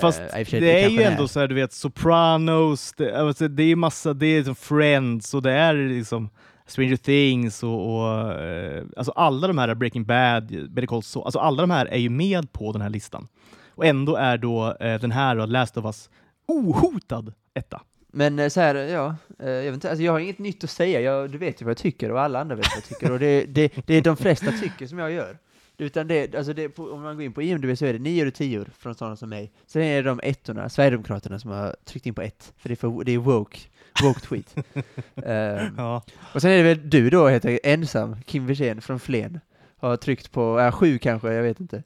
Fast Eh, och för sig, det är ju ändå så här, du vet, Sopranos, det, alltså, det är massa, det är liksom Friends och det är liksom Stranger Things och, och eh, alltså alla de här, Breaking Bad, Better Call Saul, alltså alla de här är ju med på den här listan. Och ändå är då eh, den här då, Last of Us ohotad etta. Men eh, så här, ja, eh, jag, vet inte, alltså jag har inget nytt att säga, jag, du vet ju vad jag tycker och alla andra vet vad jag tycker och det, det, det är de flesta tycker som jag gör. Utan det, alltså det, om man går in på IMDB så är det 9 och 10 från sådana som mig. Sen är det de ettorna, Sverigedemokraterna, som har tryckt in på ett, för det är, för, det är woke, woke tweet. Ehm, Ja. och sen är det väl du då, heter ensam, Kim Wirsén från Flen, har tryckt på, ja, sju kanske, jag vet inte.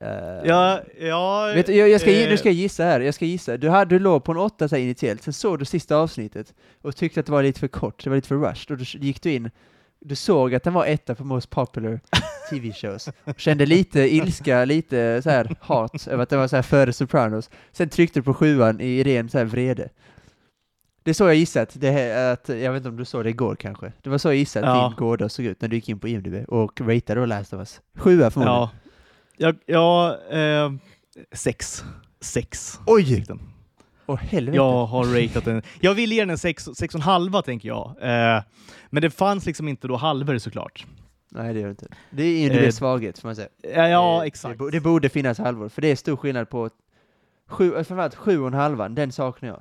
Ehm, Ja, ja, Vet, jag, jag ska, eh, nu ska jag gissa här, jag ska gissa. Du, hade, du låg på en åtta så här, initiellt, sen såg du sista avsnittet och tyckte att det var lite för kort, det var lite för rushed, och då gick du in, du såg att den var etta på most popular TV-shows, kände lite ilska, lite så här hat över att den var så här före Sopranos, sen tryckte du på sjuan i ren så här vrede. Det är så jag gissat, det här, att, jag vet inte om du såg det igår kanske, det var så jag gissade att Ja. din gårdag såg ut när du gick in på IMDB och ratade och Last of Us. Sjua förmodligen. Ja, ja, ja eh, sex. Sex. Oj! Åh helvete. Jag har ratat den. Jag vill ge den en sex, sex och en halva tänker jag. Eh, men det fanns liksom inte då halvor såklart. Nej det gör det inte. Det är IMDBs Eh, svaghet får man säga. Ja, ja Eh, exakt. Det, det borde finnas halvor, för det är stor skillnad på sju, eh, framförallt sju och en halvan, den saknar jag.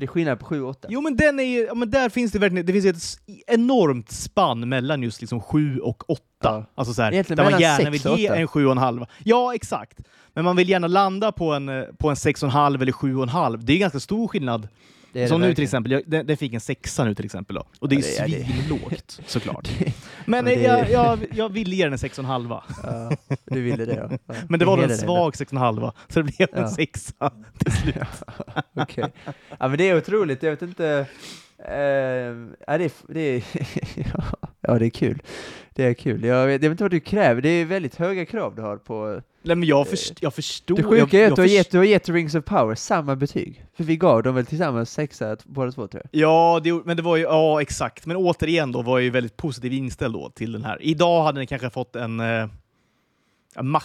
Det är skillnad på sju och åtta. Jo men den är ju- ja, men där finns det verkligen, det finns ett enormt spann mellan just liksom och åtta. Ja. Alltså så här, Egentligen där man mellan gärna sex vill och ge åtta. en sju och en halv. Ja, exakt. Men man vill gärna landa på en, eh, på en sex och en halv eller sju och en halv. Det är ganska stor skillnad. Det Som det nu till exempel, jag, den, den fick en sexa nu till exempel då. Och det är Ja, det- ja, det- svinlågt såklart. Det- Men Ja, det- jag, jag, jag vill ge den en sex och en halva. Ja, du ville det ja. ja. Men det var en svag sex och en halva, så det blev en Ja. sexa till slut. Okej. Ja men det är otroligt, jag vet inte. ja, det det är ja, det är kul. Det är kul. Jag vet, jag vet inte vad du kräver, det är väldigt höga krav du har på... Nej men jag, först, jag förstår. Det sjuka är att du har, gett, du har gett Rings of Power samma betyg. För vi gav dem väl tillsammans sexa båda två tror jag. Ja, det, men det var ju, ja exakt. Men återigen då var jag ju väldigt positiv inställd då till den här. Idag hade den kanske fått en, eh,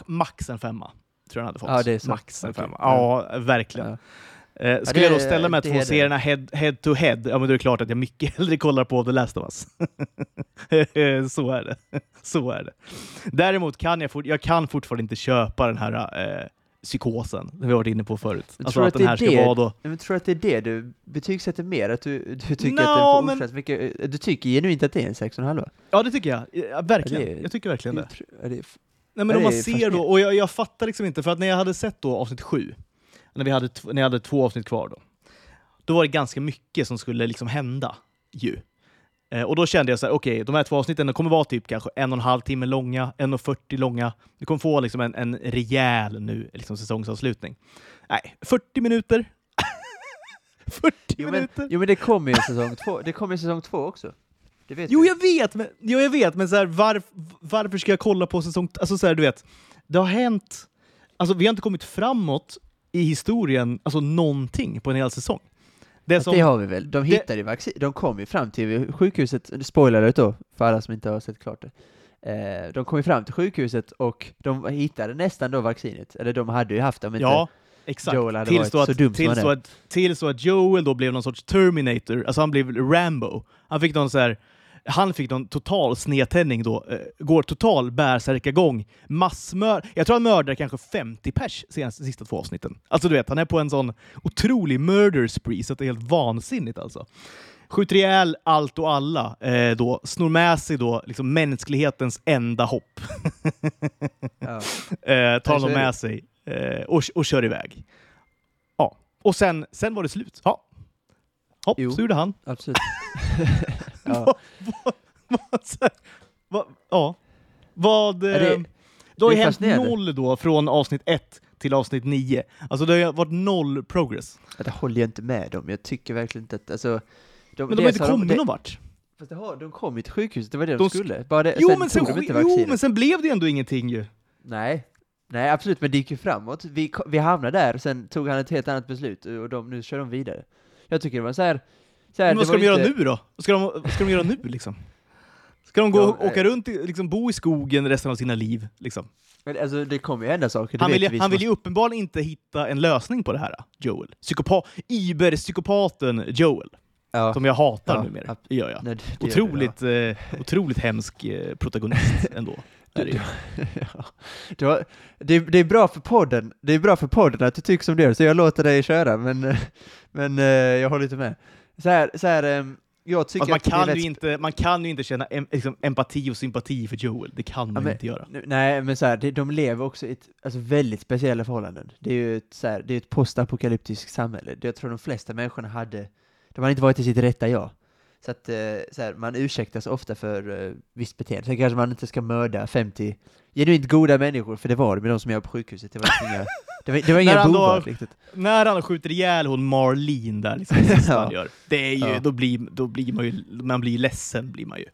max en femma. Tror jag den hade fått. Ja, det är så. Max en Okej. femma. Ja, verkligen. Ja. Eh, ska det jag då ställa de här två serierna head, head to head, ja men då är det klart att jag mycket hellre kollar på The Last of Us. Så är det. Så är det. Däremot kan jag, fort, jag kan fortfarande inte köpa den här eh, psykosen, det vi varit inne på förut. Men Alltså tror att du den att här det ska vara då... Men tror du att det är det du betygsätter mer? Att du, du tycker Nå, att den får men- mycket? eh, Du tycker genuint att det är en sex och en halva? Ja, det tycker jag. Ja, verkligen. Ja, det jag tycker verkligen det. Det- Nej, men Ja, om man ser då, och jag, jag fattar liksom inte, för att när jag hade sett då avsnitt sju, när, vi hade, när jag hade två avsnitt kvar då, då var det ganska mycket som skulle liksom hända ju. Eh, och då kände jag så här, okej, de här två avsnitten kommer vara typ kanske en och en halv timme långa, en och 40 långa. Vi kommer få liksom en, en rejäl nu, liksom säsongsavslutning. Nej, 40 minuter. 40 Jo men, minuter. jo men det kommer ju säsong två, det kommer ju säsong två också. Det vet Jo, jag vet, men, jo, jag vet, men så här, varf, varför ska jag kolla på säsong... Alltså så här, du vet, det har hänt... Alltså vi har inte kommit framåt i historien, alltså någonting på en hel säsong. Det som... det har vi väl, de hittade ju vaccin, de kom ju fram till sjukhuset, spoiler då, för alla som inte har sett klart det. Eh, de kom ju fram till sjukhuset och de hittade nästan då vaccinet, eller de hade ju haft det om inte ja, exakt. Joel hade tills, varit då så att, dum som tills, han då är. att, tills då att Joel då blev någon sorts Terminator, alltså han blev Rambo. Han fick någon så här... Han fick någon total snedtändning då, eh, går total bärsärkagång, massmör... Jag tror han mördar kanske 50 pers senaste sista två avsnitten. Alltså du vet, han är på en sån otrolig murder spree så det är helt vansinnigt alltså. Skjuter ihjäl allt och alla, eh, då, snor med sig då liksom mänsklighetens enda hopp. Ja. eh, tar honom med sig eh, och, och kör iväg. Ja, och sen, sen var det slut. Ja. Hopp, Jo. så gjorde han. Absolut. ja. Vad- ja. Vad... Ja, det- eh, det har ju hänt noll då från avsnitt ett till avsnitt nio. Alltså det har ju varit noll progress. Det håller jag inte med om, jag tycker verkligen inte att, alltså... De, Men de har inte kommit det- någon vart. Fast det har, de kom ju till sjukhuset, det var det de, De sk- skulle. Bara det, Jo sen men, sen, de jo, men sen blev det ändå ingenting ju. Nej, nej absolut, men det gick ju framåt. Vi, vi hamnade där, sen tog han ett helt annat beslut och de, nu kör de vidare. Jag tycker det var så här. Här Men vad ska de göra inte- nu då? Vad ska de, vad ska de göra nu liksom? Ska de gå Ja, och åka runt, i, liksom bo i skogen resten av sina liv? Liksom? Men alltså det kommer ju hända saker, Han vill, vi ju- han vill ju uppenbarligen inte hitta en lösning på det här, Joel. Psykopa Iber-psykopaten Joel, ja. som jag hatar Ja, numera. Det gör jag. Nej, det- det gör det, Otroligt, eh, otroligt hemsk eh, protagonist ändå. Är det ja. Det, det är bra för podden, det är bra för podden att du tycker som du gör, så jag låter dig köra, men, eh, men eh, jag håller inte med. Så här, så här ehm, jag tycker Fast man kan, rätt ju inte, man kan ju inte känna em, liksom, empati och sympati för Joel. Det kan man men- inte göra. Nej, men så här, det, de lever också i ett, alltså väldigt speciella förhållanden. Det är ju ett, så här, det är ett postapokalyptiskt samhälle. Jag tror de flesta människorna hade, de hade inte varit i sitt rätta jag. Så att eh, så här, man ursäktas ofta för uh, visst beteende. Sen kanske man inte ska mörda 50 genuint goda människor, för det var det med de som jobbade på sjukhuset. Det var inga, det var, det var då- bovar riktigt. När han skjuter ihjäl hon Marlene där, liksom, det Ja. han gör, det är ju, Ja. då, blir, då blir man ju, man blir ledsen blir man ju.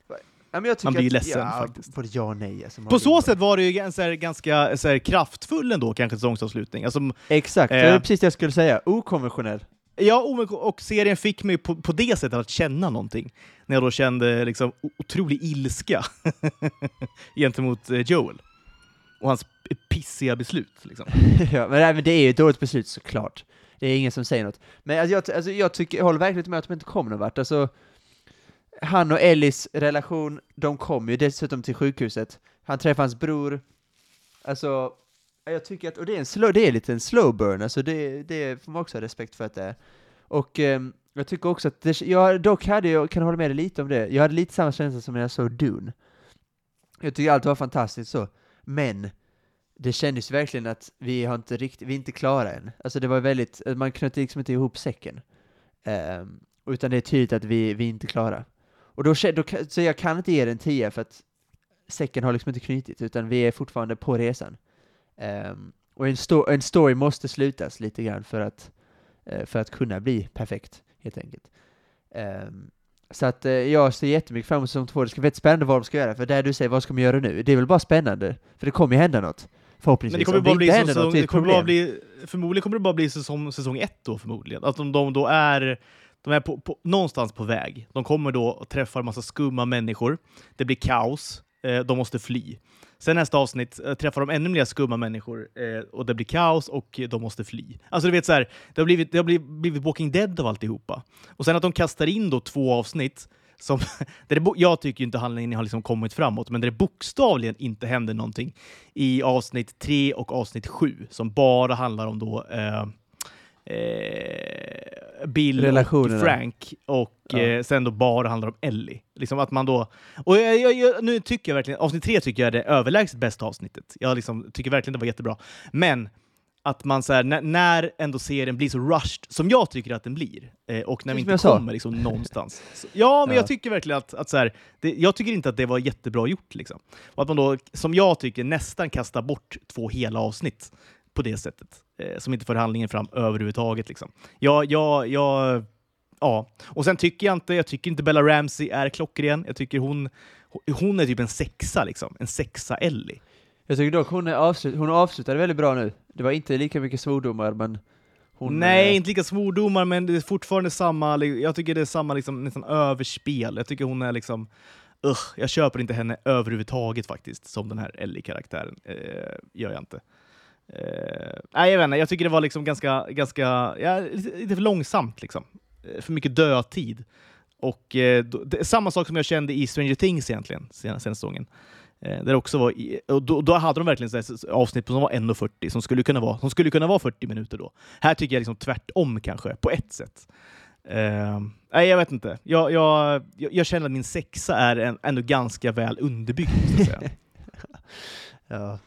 Ja, Man blir att, ledsen, ja, faktiskt. Både ja och nej. Alltså, På så sätt var det ju en så här, ganska så här, kraftfull ändå, kanske säsongsavslutning. Alltså, Exakt, det Eh. var precis det jag skulle säga. Okonventionell. ja, och- serien fick mig på, på det sättet att känna någonting. När jag då kände liksom otrolig ilska gentemot eh, Joel. Och hans pissiga beslut. Liksom. ja, men, nej, men det är ju ett dåligt beslut såklart. Det är ingen som säger något. Men alltså, jag, alltså, jag, tycker, jag håller verkligen med att de inte kom någon vart. Alltså, han och Ellis relation, de kom ju dessutom till sjukhuset. Han träffar hans bror. Alltså, jag tycker att, och det är en slow, det är lite en slow burn, alltså det, det får man också ha respekt för att det är. Och eh, jag tycker också att, det, jag dock hade, jag kan hålla med dig lite om det, jag hade lite samma känsla som när jag såg Dune. Jag tycker allt var fantastiskt så, men det kändes verkligen att vi har inte riktigt, vi är inte klara än. Alltså det var väldigt, man knöt liksom inte ihop säcken. Um, utan det är tydligt att vi, vi är inte klara. Och då, då, så jag kan inte ge det en 10 för att säcken har liksom inte knutit, utan vi är fortfarande på resan. Um, och en, sto- en story måste slutas lite grann för att, uh, för att kunna bli perfekt, helt enkelt. Um, så att eh, jag ser jättemycket fram emot säsong två. Det ska bli väldigt spännande vad de ska göra, för där du säger vad ska man göra nu? Det är väl bara spännande, för det kommer ju hända något. Förhoppningsvis. Men det kommer Om bara bli säsong, något, det det kommer bara bli, förmodligen kommer det bara bli säsong, säsong ett då förmodligen. Att de, de då är, de är på, på, någonstans på väg. De kommer då och träffar en massa skumma människor. Det blir kaos. Eh, de måste fly. Sen nästa avsnitt eh, träffar de ännu mer skumma människor eh, och det blir kaos och de måste fly. Alltså du vet så här, det har blivit, det har blivit, blivit Walking Dead av alltihopa. Och sen att de kastar in då två avsnitt som, där det, jag tycker inte handlingen har liksom kommit framåt, men där det bokstavligen inte händer någonting i avsnitt 3 och avsnitt 7 som bara handlar om då eh, eh, Bill och. Frank och Ja. eh, sen då bara handlar om Ellie. Liksom att man då, och jag, jag, jag, nu tycker jag verkligen, avsnitt 3 tycker jag är det överlägset bästa avsnittet. Jag liksom, tycker verkligen det var jättebra. Men att man så här, när, när ändå serien blir så rushed, som jag tycker att den blir, eh, och när vi inte kommer liksom någonstans. Så, ja, men Ja. jag tycker verkligen att, att så här, det, jag tycker inte att det var jättebra gjort. Liksom. Och att man då, som jag tycker, nästan kastar bort två hela avsnitt på det sättet. Eh, som inte för handlingen fram överhuvudtaget. Liksom. Ja, ja, ja, ja. Och sen tycker jag inte, jag tycker inte Bella Ramsey är klockren. Jag tycker hon, hon är typ en sexa, liksom. En sexa Ellie. Jag tycker dock hon, är avslut, hon avslutade väldigt bra nu. Det var inte lika mycket svordomar, men hon... Nej, eh, inte lika svordomar, men det är fortfarande samma, jag tycker det är samma liksom, nästan överspel. Jag tycker hon är liksom, ugh, jag köper inte henne överhuvudtaget faktiskt, som den här Ellie-karaktären. Eh, gör jag inte. Eh, nej, jag vet inte, jag tycker det var liksom ganska, ganska ja, lite, lite för långsamt liksom. Eh, för mycket dödtid. Och eh, då, det är samma sak som jag kände i Stranger Things egentligen, senaste säsongen. Eh, där också var, i- och då, då hade de verkligen ett avsnitt som var 1.40 som skulle kunna vara, som skulle kunna vara 40 minuter då. Här tycker jag liksom tvärtom kanske, på ett sätt. Eh, nej, jag vet inte. Jag, jag, jag, jag känner att min sexa är en, ändå ganska väl underbyggd. Så att säga. Ja.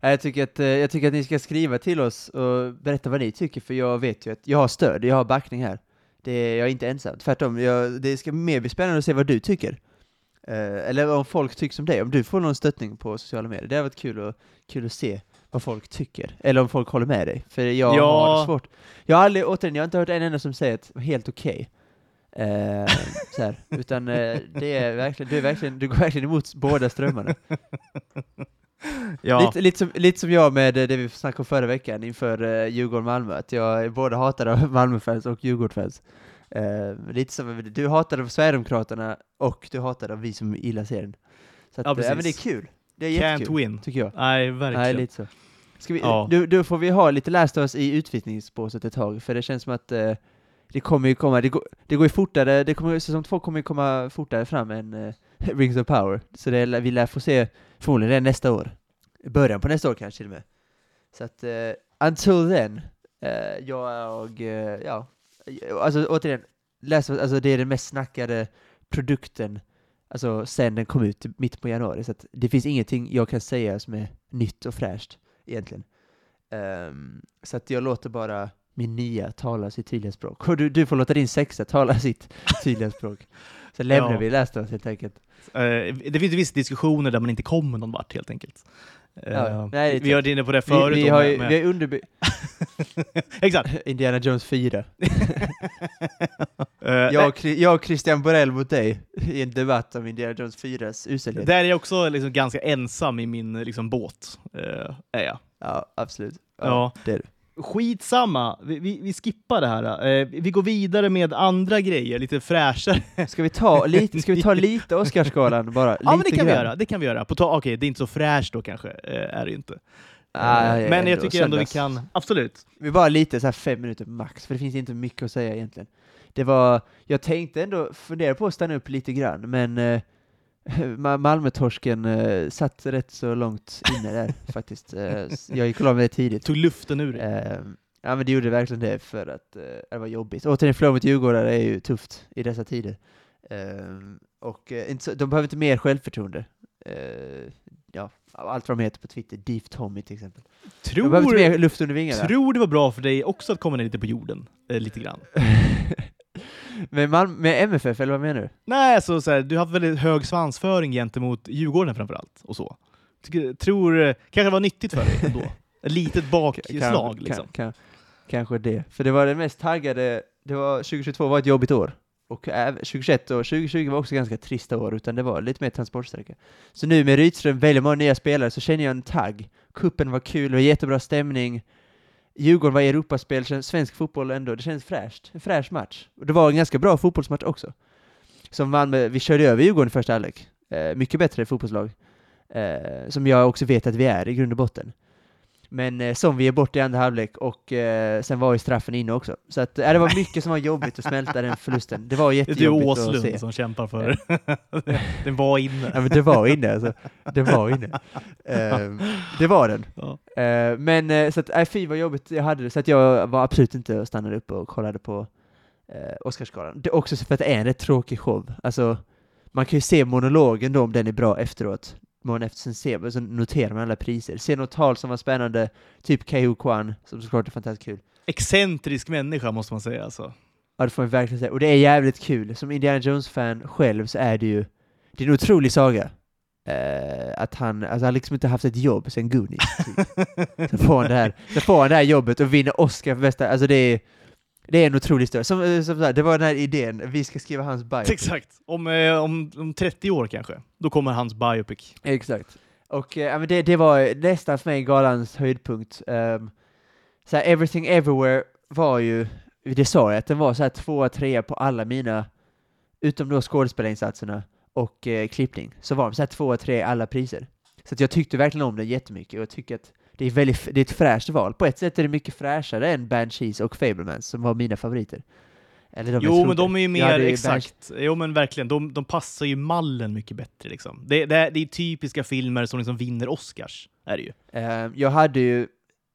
Ja, Jag tycker, att, eh, jag tycker att ni ska skriva till oss och berätta vad ni tycker, för jag vet ju att jag har stöd, jag har backning här. Det är, jag är inte ensam, tvärtom. Jag, det ska mer bli spännande att se vad du tycker. Eh, eller om folk tycker som dig, om du får någon stöttning på sociala medier. Det har varit kul att, kul att se vad folk tycker. Eller om folk håller med dig. För jag Ja. har svårt. Jag har aldrig, återigen, jag har inte hört en enda som säger att det var helt okej. Eh, så här. Utan eh, det är verkligen, du, är verkligen, du går verkligen emot båda strömmarna. Ja, Lite, lite, som, lite som jag med det vi snackade om förra veckan inför uh, Djurgården-Malmö, att jag både hatad av Malmöfans och Djurgårdsfans. Uh, lite som, du hatade Sverigedemokraterna och du hatade vi som gillar serien. Så att, Ja, ja, men det är precis. kul. Det är can't jättekul, win. tycker jag. Nej, verkligen. Nej, lite så. Ska vi, Ja. du, då får vi ha lite Last of Us i utvisningsbåset ett tag, för det känns som att eh, det kommer ju komma, det går, det går ju fortare, det kommer, säsong två kommer ju komma fortare fram än eh, Rings of Power, så det, vi lär få se förmodligen det nästa år. Början på nästa år kanske till och med. Så att, eh, until then, eh, jag, eh, ja, alltså återigen, Us, alltså det är den mest snackade produkten Alltså sen den kom ut mitt på januari, så att det finns ingenting jag kan säga som är nytt och fräscht egentligen. Ehm, så att jag låter bara min nya tala sitt tydliga språk. Och du, du får låta din sexa tala sitt tydliga språk. Så lämnar Ja. vi Us helt enkelt. Eh, det finns vissa diskussioner där man inte kommer någon vart helt enkelt. Eh, Ja, nej, det är vi har varit inne på det Vi, förut. vi då har med- ju med- vi har underby- Exakt. Indiana Jones 4. Eh, Jag jag och Christian Borell mot dig i en debatt om Indiana Jones 4s uselhet. Där är jag också liksom ganska ensam i min liksom, båt. eh, är jag. Ja, absolut. Ja. det är du. Skitsamma, vi, vi, vi skippar det här. Eh, vi går vidare med andra grejer, lite fräschare. Ska vi ta lite, ska vi ta lite Oscarsgalan bara? ja, men lite det kan vi grann? göra. Det kan vi göra. Okej, det är inte så fräscht då kanske, eh, är det inte. Ah, Eh, ja, men jag tycker ändå vi kan, absolut. Vi bara lite så här fem minuter max, för det finns inte mycket att säga egentligen. Det var, jag tänkte ändå fundera på att stanna upp lite grann, men eh, Malmötorsken eh, satt rätt så långt inne där faktiskt. Eh, jag gick och la mig tidigt. Tog luften ur dig. Eh, ja men det gjorde verkligen det för att eh, det var jobbigt. Återigen, förlora mot Djurgårdare är ju tufft i dessa tider. Eh, och eh, de behöver inte mer självförtroende. Ja, allt vad de heter på Twitter, Deep Tommy till exempel. De behöver inte Tror, mer luft under vingarna. tror det var bra för dig också att komma ner lite på jorden, lite grann. med, Malm- med MFF, eller vad menar du? Nej, alltså så här, du har haft väldigt hög svansföring gentemot Djurgården framförallt, och så. Tycker, tror, eh, kanske var nyttigt för dig ändå. Ett litet bakslag liksom. Kan, kan, kanske det. För det var det mest taggade, det var 2022 var ett jobbigt år. Och även 2021 och 2020 var också ganska trista år, utan det var lite mer transportsträcka. Så nu med Rydström, väldigt många nya spelare, så känner jag en tagg. Kuppen var kul, det var jättebra stämning. Djurgården var i Europaspel, svensk fotboll ändå, det känns fräscht. En fräsch match. Och det var en ganska bra fotbollsmatch också. Som Malmö, vi körde över Djurgården i första halvlek. Eh, mycket bättre fotbollslag. Eh, som jag också vet att vi är i grund och botten. Men eh, som vi är borta i andra halvlek och eh, sen var ju straffen inne också. Så att, eh, det var mycket som var jobbigt att smälta den förlusten. Det var Det är jättejobbigt att se. Åslund som kämpar för Den var inne. Ja men det var inne alltså. Det var inne. Ehm, det var den. Ja. Eh, men eh, så att, nej fy vad jobbigt jag hade det, så att jag var absolut inte och stannade upp och kollade på eh, Oscarsgalan. Det är också för att det är en rätt tråkig show. Alltså, man kan ju se monologen då om den är bra efteråt. Man efter sen ser, så noterar man alla priser. Se något tal som var spännande, typ Keiho Kwan, som såklart är fantastiskt kul. Excentrisk människa måste man säga alltså. Ja, det får man verkligen säga. Och det är jävligt kul. Som Indiana Jones-fan själv så är det ju, det är en otrolig saga. Eh, att han, alltså han liksom inte haft ett jobb sen Goonies. Typ. så, får han det här, så får han det här jobbet och vinner Oscar för bästa, alltså det är, det är en otrolig historia. Som, eh, som det var den här idén, vi ska skriva hans biopic. Exakt. Om, eh, om, om 30 år kanske, då kommer hans biopic. Exakt. Och men det, det var nästan för mig galans höjdpunkt. Um, så här, Everything Everywhere var ju, det sa jag, att den var så här tvåa, trea på alla mina, utom då skådespelarinsatserna och eh, klippning, så var de så här tvåa, trea i alla priser. Så jag tyckte verkligen om den jättemycket och jag tycker att det är, väldigt, det är ett fräscht val. På ett sätt är det mycket fräschare än Banshees och Fablemans som var mina favoriter. Eller de Jo, men de är ju mer, ju exakt. Jo, men verkligen. De, de passar ju mallen mycket bättre liksom. Det, det, det är typiska filmer som liksom vinner Oscars, är det ju. Eh, jag hade ju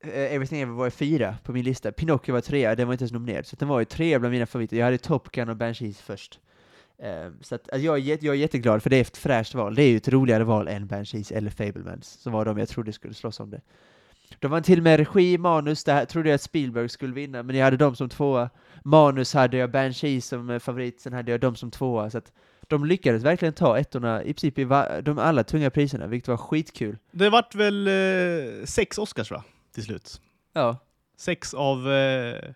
eh, Everything Ever var fyra på min lista, Pinocchio var trea, den var inte ens nominerad, så den var ju trea bland mina favoriter. Jag hade Top Gun och Banshees först. Eh, så att, alltså, jag, är, jag är jätteglad, för det är ett fräscht val. Det är ju ett roligare val än Banshees eller Fablemans, som var de jag trodde skulle slåss om det. De var till och med regi, manus, där trodde jag att Spielberg skulle vinna, men jag hade dem som tvåa. Manus hade jag Banshees som eh, favorit, sen hade jag dem som tvåa, så att de lyckades verkligen ta ettorna i princip i de alla tunga priserna, vilket var skitkul. Det vart väl eh, sex Oscars va? Till slut. Ja, Sex av eh,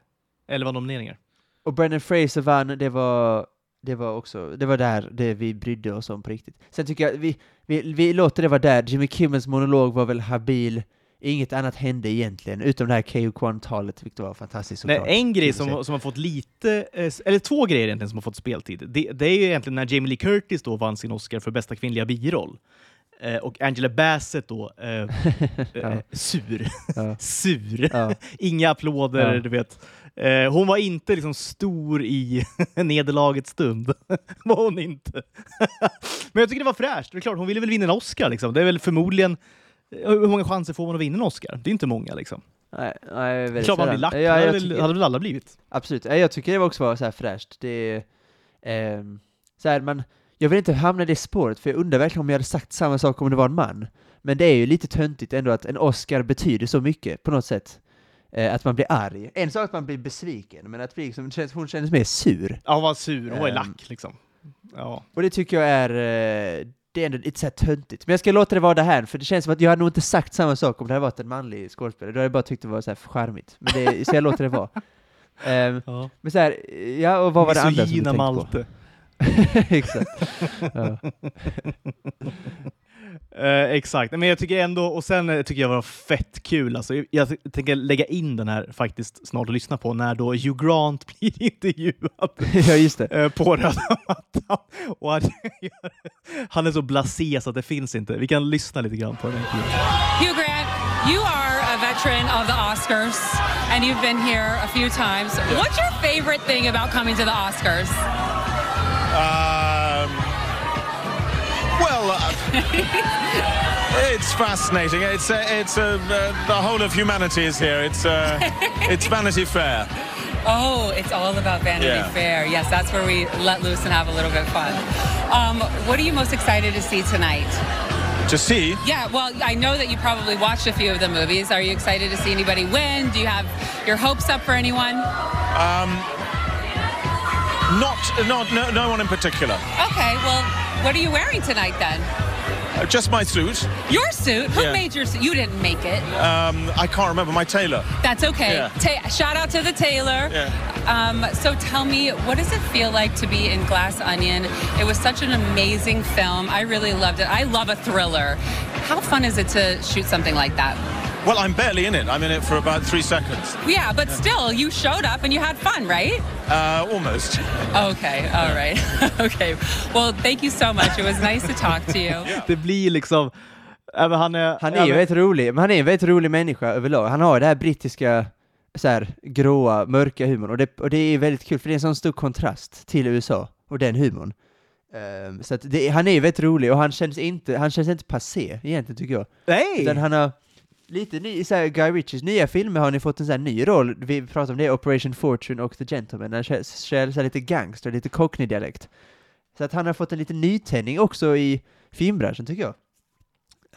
elva nomineringar. Och Brendan Fraser vann, det var, Det var också, det var där det vi brydde oss om på riktigt. Sen tycker jag, vi, vi, vi låter det vara där. Jimmy Kimmels monolog var väl habil. Inget annat hände egentligen, utom det här KO Kwan-talet, vilket var fantastiskt Nej, såklart. en grej som, som har fått lite, eh, eller två grejer egentligen som har fått speltid. Det, det är ju egentligen när Jamie Lee Curtis då vann sin Oscar för bästa kvinnliga biroll. Eh, och Angela Bassett då, eh, eh, Ja. sur. Ja. sur. Ja. Inga applåder, du vet. Eh, hon var inte liksom stor i nederlagets stund. var hon inte. Men jag tycker det var fräscht. Det är klart, hon ville väl vinna en Oscar liksom. Det är väl förmodligen eh, hur många chanser får man att vinna en Oscar? Det är inte många liksom. Nej, nej, Det är klart man blir lack. Ja, det jag hade, väl, tycker- hade väl alla blivit. Absolut, Ja, jag tycker det också var så här fräscht. Det, ehm, så här, man, jag vill inte hamna i det spåret, för jag undrar verkligen om jag hade sagt samma sak om det var en man. Men det är ju lite töntigt ändå att en Oscar betyder så mycket på något sätt. Eh, att man blir arg. En sak att man blir besviken, men att bli liksom, hon kändes mer sur. Ja, hon var sur. Hon var Ehm. lack liksom. Ja. Och det tycker jag är, eh, det är ändå lite så här töntigt. Men jag ska låta det vara det här, för det känns som att jag hade nog inte sagt samma sak om det hade varit en manlig skådespelare. Då hade jag bara tyckt det var så här charmigt. Men det, så jag låter det vara. Ehm, ja. men så här, ja, och vad var det andra som du tänkte på? Malte. Exakt. Ja. Eh, exakt, men jag tycker ändå, och sen eh, tycker jag det var fett kul. Alltså, jag- tänker lägga in den här faktiskt snart och lyssna på när då Hugh Grant blir intervjuad ja, just det. eh, på röda mattan. Och han, han är så blasé så att det finns inte. Vi kan lyssna lite grann på den. klippet. Hugh Grant, you are a veteran of the Oscars, and you've been here a few times. What's your favorite thing about coming to the Oscars? Um, it's fascinating. It's uh, it's uh, the whole of humanity is here. It's uh, it's Vanity Fair. Oh, it's all about Vanity Yeah. Fair. Yes, that's where we let loose and have a little bit of fun. Um, what are you most excited to see tonight? To see, Yeah, well, I know that you probably watched a few of the movies. Are you excited to see anybody win? Do you have your hopes up for anyone? Um, not not no, no one in particular. Okay, well, what are you wearing tonight then? Uh, just my suit. Your suit? Who Yeah. made your suit? You didn't make it. Um, I can't remember my tailor. That's okay. Yeah. Ta- shout out to the tailor. Yeah. Um, so tell me, what does it feel like to be in Glass Onion? It was such an amazing film. I really loved it. I love a thriller. How fun is it to shoot something like that? Well, I'm barely in it. I'm in it for about three seconds. Yeah, but still, you showed up and you had fun, right? Uh, almost. Okay, all right. okay. Well, thank you so much. It was nice to talk to you. Det blir liksom... Men han är, Han är ju men- väldigt rolig, men han är en väldigt rolig människa överlag. Han har det här brittiska, så här, gråa, mörka humorn, och det, och det är väldigt kul, för det är en sån stor kontrast till USA, och den humorn. Ehm, så att det, han är ju väldigt rolig, och han känns inte, han känns inte passé, egentligen tycker jag. Nej! Utan han har lite ny, så här, Guy Ritchies nya filmer har ni fått en sån ny roll, vi pratade om det, Operation Fortune och The Gentleman, han kör, kör så lite gangster, lite cockney-dialekt. Så att han har fått en liten nytändning också i filmbranschen, tycker jag.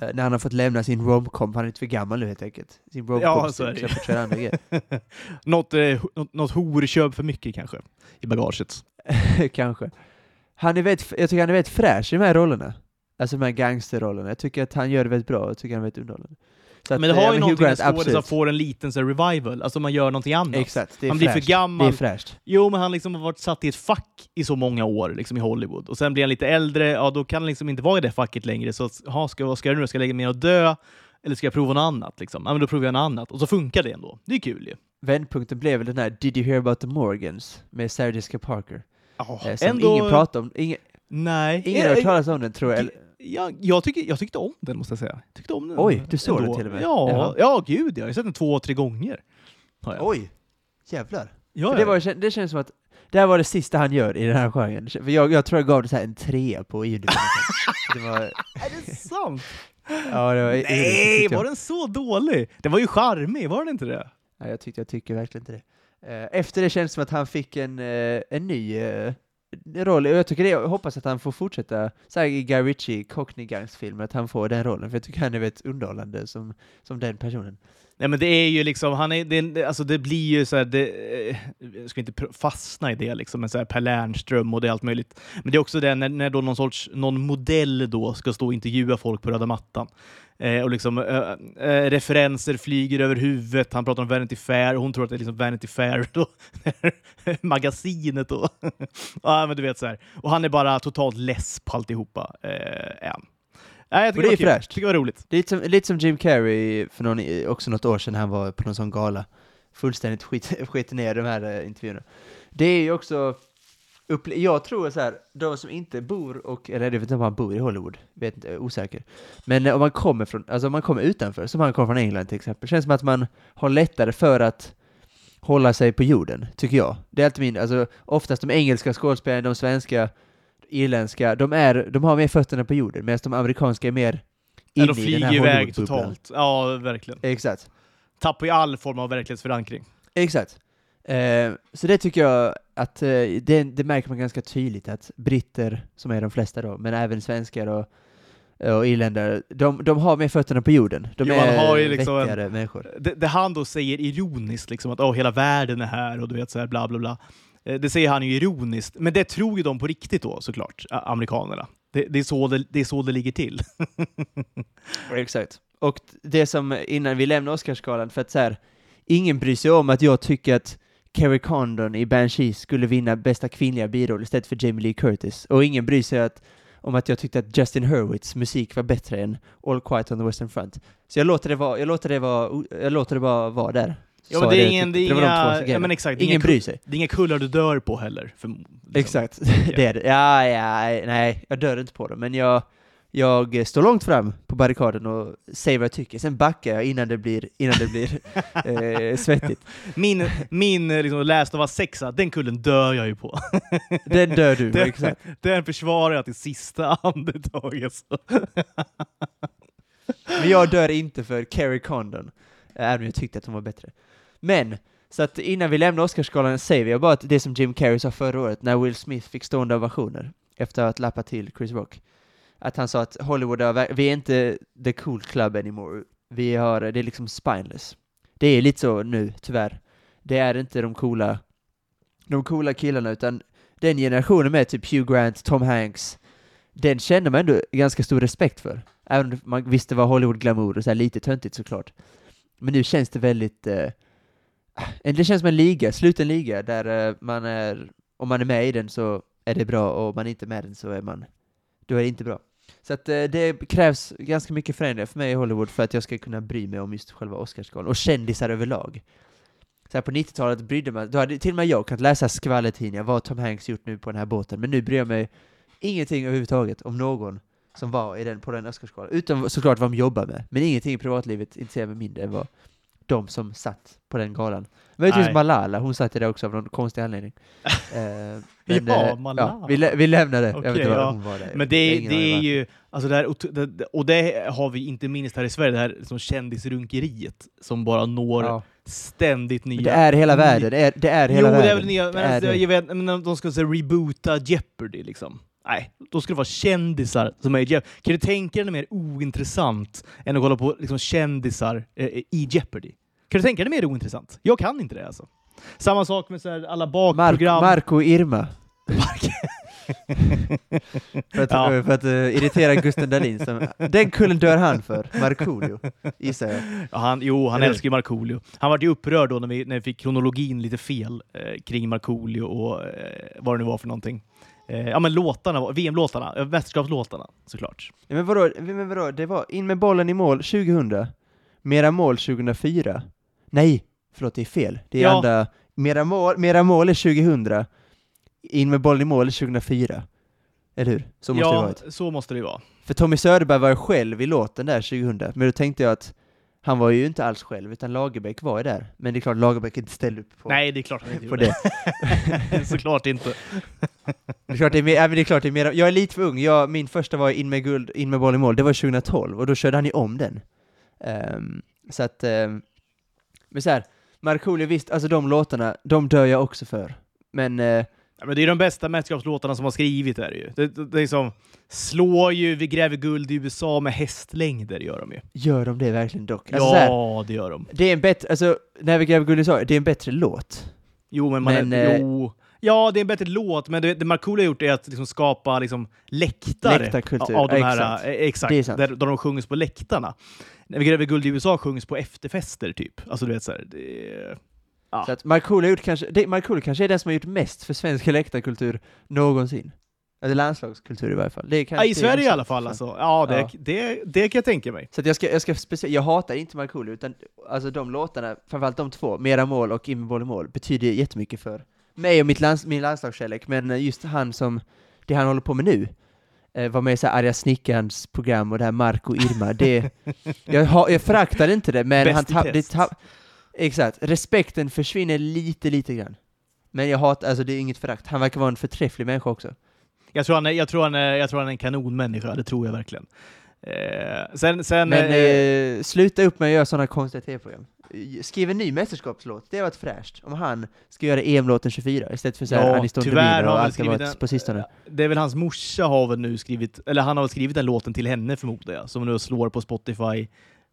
Eh, när han har fått lämna sin romcom, han är lite för gammal nu helt enkelt. Sin romcom, Ja, så är det något, eh, något, något horköp för mycket kanske, i bagaget. Kanske. Han är väldigt, jag tycker han är väldigt fräsch i de här rollerna. Alltså de här gangsterrollerna. Jag tycker att han gör det väldigt bra, jag tycker han är väldigt underhållande. Att, Men det eh, har ju Hugh någonting Grant, skådisar absolut. får en liten så revival, alltså man gör någonting annat. Exakt, det är Han blir för fräscht. gammal. Det är fräscht. Jo, men han liksom har varit satt i ett fack i så många år liksom i Hollywood. Och sen blir han lite äldre, ja då kan han liksom inte vara i det facket längre. Så ha, ska, vad ska jag nu? Ska jag lägga mig ner och dö? Eller ska jag prova något annat? Liksom? Ja, men då provar jag något annat. Och så funkar det ändå. Det är kul ju. Vändpunkten blev väl den här Did you hear about the Morgans? Med Sarah Jessica Parker. Eh, som ingen pratar om. Ingen, Nej. ingen har Eh, hört talas om den tror jag. Eller, Ja, jag, tycker, jag tyckte om den måste jag säga. Jag tyckte om den. Oj, du såg den till och med? Ja, Jaha. ja gud jag har sett den två, tre gånger. Har jag. oj! Jävlar. ja, det, var, det känns som att det här var det sista han gör i den här genren. För jag, jag tror jag gav det så en trea på IMDb. det var, Är det sant? ja, det var Nej, jag. var den så dålig? Den var ju charmig, var den inte det? Nej, jag, tyckte, jag tycker verkligen inte det. Eh, Efter det känns det som att han fick en, eh, en ny eh, roll, och jag tycker det, jag hoppas att han får fortsätta, så här i Guy Ritchie, Cockney Gangs-filmer, att han får den rollen, för jag tycker han är väldigt underhållande som, som den personen. Nej men det är ju liksom, han är, det, alltså det blir ju så här, det, eh, jag ska inte fastna i det liksom, men så här Per Lernström och det är allt möjligt. Men det är också det när, när då någon sorts, någon modell då ska stå och intervjua folk på röda mattan. Eh, och liksom eh, eh, referenser flyger över huvudet, han pratar om Vanity Fair, och hon tror att det är liksom Vanity Fair då, magasinet då. ja men du vet så här. Och han är bara totalt less på alltihopa. Eh, är. Nej, jag tycker det är det, var kul. fräscht. tycker det var roligt. Lite som, lite som Jim Carrey för någon, också något år sedan han var på någon sån gala. Fullständigt skit, skit ner de här eh, intervjuerna. Det är ju också, upple- jag tror så här, de som inte bor, och, eller jag vet inte om han bor i Hollywood, vet inte, osäker. Men eh, om man kommer från, alltså om man kommer utanför, som han kommer från England till exempel, känns som att man har lättare för att hålla sig på jorden, tycker jag. Det är alltid min, alltså oftast de engelska skådespelarna, de svenska, irländska, de, är, de har mer fötterna på jorden, medan de amerikanska är mer inne de i den flyger här iväg Hollywoodbubblan. totalt. Ja, verkligen. Exakt. Tappar ju all form av verklighetsförankring. Exakt. Eh, så det tycker jag att eh, det, det märker man ganska tydligt att britter, som är de flesta då, men även svenskar och, och irländare, de, de har mer fötterna på jorden. De Jo, man är har ju liksom en- vettigare människor. Det, det han då säger ironiskt, liksom att Åh, hela världen är här och du vet så här bla bla bla. Eh, det säger han ju ironiskt, men det tror ju de på riktigt då såklart, amerikanerna. Det, det, är, så det, det är så det ligger till. Exakt. Och det som, innan vi lämnar Oscarsgalan, för att så här, ingen bryr sig om att jag tycker att Carrie Condon i Banshees skulle vinna bästa kvinnliga biroll istället för Jamie Lee Curtis. Och ingen bryr sig att, om att jag tyckte att Justin Hurwitz musik var bättre än All Quiet on the Western Front. Så jag låter det vara, jag låter det vara, jag låter det bara vara där. Ja, men det är ingen, det är inga, ja, men exakt, Ingen inga, bryr sig. det är inga kullar du dör på heller. För, liksom. Exakt, det är det. Ja, ja, nej, jag dör inte på det, men jag, jag står långt fram på barrikaden och säger vad jag tycker, sen backar jag innan det blir, innan det blir eh, svettigt. Min, min eh, liksom, läst av sexa, den kullen dör jag ju på. Den dör du, Den, exakt. den försvarar jag till sista andetaget. Men jag dör inte för Kerry Condon, även om jag tyckte att hon var bättre. Men, så att innan vi lämnar Oscarsgalan säger vi bara att det som Jim Carrey sa förra året när Will Smith fick stående ovationer efter att lappa till Chris Rock. Att han sa att Hollywood är, vi är inte the cool club anymore. Vi har, det är liksom spineless. Det är lite så nu, tyvärr. Det är inte de coola, de coola killarna, utan den generationen med typ Hugh Grant, Tom Hanks, den känner man ändå ganska stor respekt för. Även om man visste vad Hollywood-glamour och så här lite töntigt såklart. Men nu känns det väldigt... Eh, Eh, det känns som en liga, sluten liga, där eh, man är... Om man är med i den så är det bra, och om man inte är med i den så är man... Då är det inte bra. Så att eh, det krävs ganska mycket förändringar för mig i Hollywood för att jag ska kunna bry mig om just själva Oscarsgalan, och kändisar överlag. Så här på 90-talet brydde man då hade till och med jag kunnat läsa skvallertidningar, vad Tom Hanks gjort nu på den här båten, men nu bryr jag mig ingenting överhuvudtaget om någon som var i den, på den Oscarsgalan. Utom såklart vad de jobbar med. Men ingenting i privatlivet intresserar mig mindre än vad de som satt på den galan. Möjligtvis Nej. Malala, hon satt i det också av någon konstig anledning. Eh, Ja, eh, Malala. vi, lä- vi lämnar det. var ja. där. Men det, det är ju, alltså det här, och det har vi inte minst här i Sverige, det här som kändisrunkeriet som bara når Ja. ständigt nya... Men det är hela världen, det är, det är hela jo, världen. det är väl nya, men alltså, det. jag vet, men de ska säga reboota Jeopardy liksom. Nej, då skulle det vara kändisar som är i Jeopardy. Kan du tänka dig något mer ointressant än att kolla på liksom, kändisar eh, i Jeopardy? Kan du tänka dig mer ointressant? Jag kan inte det alltså. Samma sak med så här, alla Mark, bakprogram. Marco och Irma. för att, Ja. för att eh, irritera Gusten Dahlin. Som, den kullen dör han för, Markoolio, gissar jag. Ja, han, jo, han Eller älskar ju Markoolio. Han var ju upprörd då när vi, när vi fick kronologin lite fel eh, kring Markoolio och eh, vad det nu var för någonting. Eh, ja men låtarna, VM-låtarna, eh, mästerskapslåtarna såklart. Ja, men vadå, men vadå, det var in med bollen i mål 2000, mera mål 2004. Nej, förlåt, det är fel. Det är Ja. andra, mera mål, mera mål är 2000, in med bollen i mål är 2004. Eller hur? Så måste det ja, varit. så måste det ju vara. För Tommy Söderberg var ju själv i låten där 2000, men då tänkte jag att han var ju inte alls själv, utan Lagerbäck var ju där. Men det är klart, Lagerbäck inte ställde upp på, Nej, det är klart han inte gjorde det. Såklart inte. Det är klart det är mer, ja, det är klart det är mer, jag är lite för ung, jag, min första var in med guld, in med boll i mål, det var 2012, och då körde han ju om den. Ehm, så att, um, men så här, Markoolio visst, alltså de låtarna, de dör jag också för. Men eh, Ja, men det är de bästa mästerskapslåtarna som har skrivit är det ju. Det, det, det är som, slår ju Vi gräver guld i USA med hästlängder gör de ju. Gör de det verkligen dock? Alltså, så här, ja, det gör de. det är en bättre, alltså, när vi gräver guld i USA, det är en bättre låt. Jo, men man Men, är, eh, jo. Ja, det är en bättre låt, men det, det Markoolio har gjort är att liksom skapa liksom läktare Läktarkultur, av de ja, här, exakt. eh, exakt, Det där, där de sjungs på läktarna. När vi gräver guld i USA sjungs på efterfester, typ. Alltså du vet såhär, det är... Ja. Så att Markoolio har gjort kanske, det, Markoolio kanske är den som har gjort mest för svensk läktarkultur någonsin. Eller landslagskultur i varje fall. Ja, I Sverige i alla fall alltså. Ja, det, Ja. Det, det kan jag tänka mig. Så jag ska, jag ska speciellt, jag hatar inte Markoolio, utan alltså de låtarna, framförallt de två, Mera mål och In i mål, betyder jättemycket för mig och mitt lands, min landslagskärlek, men eh, just han som, det han håller på med nu, eh, var med i så här Arga Snickarns program och det här Marco Irma, det, jag, jag föraktar inte det, men han det tapp, exakt, respekten försvinner lite, lite grann. Men jag hatar, alltså det är inget förakt, han verkar vara en förträfflig människa också. Jag tror han är, jag tror han är, jag tror han är en kanonmänniska, det tror jag verkligen. Eh, sen, sen, Men eh, eh, sluta upp med att göra sådana konstiga tv-program. Skriv en ny mästerskapslåt, det har varit fräscht. Om han ska göra EM-låten 24 istället för såhär Ja, Aniston tyvärr Demina har och allt skrivit en- på sistone. det är väl hans morsa har väl nu skrivit, eller han har väl skrivit den låten till henne förmodar jag, som nu slår på Spotify.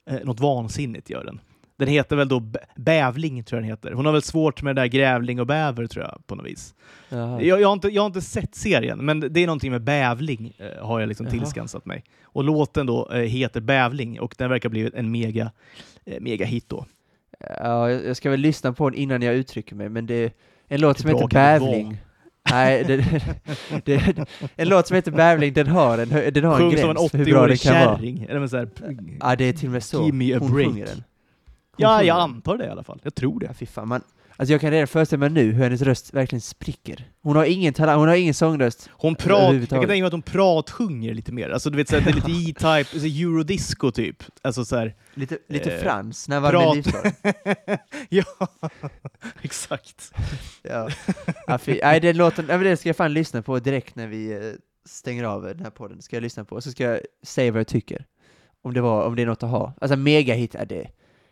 Eh, något vansinnigt gör den. Den heter väl då Bävling, tror jag den heter. Hon har väl svårt med det där grävling och bäver, tror jag, på något vis. Jag, jag, har inte, jag har inte sett serien, men det är någonting med bävling eh, har jag liksom Jaha. tillskansat mig. Och låten då eh, heter Bävling och den verkar bli en mega, eh, mega hit då. Ja, jag ska väl lyssna på den innan jag uttrycker mig, men det är en låt som heter? Bävling. Nej, det, det, en låt som heter Bävling, den har en, den har en Sjung som en gräns för hur bra den 80-årig kan vara. kärring. Eller men så här, Ja, det är till och med så. Give me a Hon break. sjunger den. Ja, jag antar det i alla fall. Jag tror det. Fy fan. Man, alltså jag kan redan föreställa mig nu hur hennes röst verkligen spricker. Hon har ingen talang, hon har ingen sångröst. Hon prat, jag kan tänka mig att hon pratsjunger lite mer. Alltså du vet såhär, det är lite E-Type, så eurodisco typ. Alltså såhär, Lite, lite Eh, frans, när var det ja, exakt. Ja. ja, fy, nej, den låten, nej, det ska jag fan lyssna på direkt när vi eh, stänger av den här podden. Ska jag lyssna på, så ska jag säga vad jag tycker. Om det, var, om det är något att ha. Alltså megahit är det.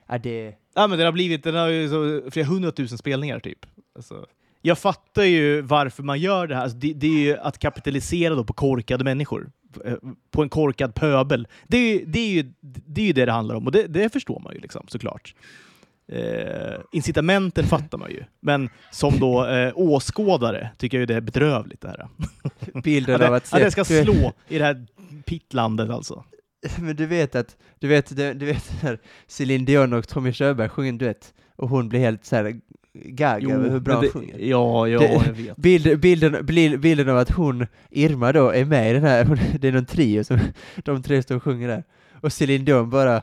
Är det... Ja men den har blivit, den har ju så flera hundratusen spelningar typ. Alltså, jag fattar ju varför man gör det här. Alltså, det, det är ju att kapitalisera då på korkade människor. Eh, På en korkad pöbel. Det är ju det, är ju, det, är ju det, det handlar om och det, det förstår man ju liksom såklart. Eh, incitamenten fattar man ju. Men som då eh, åskådare tycker jag ju det är bedrövligt det här. Bilden Att av det, att att det ska slå i det här pittlandet alltså. Men du vet att, du vet, du, du vet när Céline Dion och Tommy Körberg sjunger en duett och hon blir helt såhär gag över hur bra men hon det- sjunger. Ja, ja, Det- jag vet. Bild, bilden, bild, bilden av att hon, Irma då, är med i den här, det är någon trio som de tre står och sjunger där. Och Céline Dion bara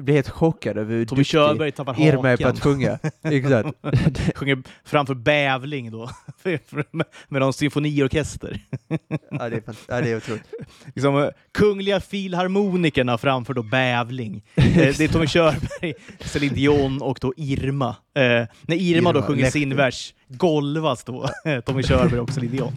blir helt chockad över hur Tommy duktig Körberg tappar Irma är på att sjunga. Exakt. Sjunger framför Bävling då, med, någon symfoniorkester. ja, det är, ja, det är otroligt. Liksom, eh, Kungliga Filharmonikerna framför då Bävling. Eh, det är Tommy Körberg, Céline Dion och då Irma. Eh, när Irma, då Irma, sjunger Lehti. sin vers, golvas då eh, Tommy Körberg och Céline Dion.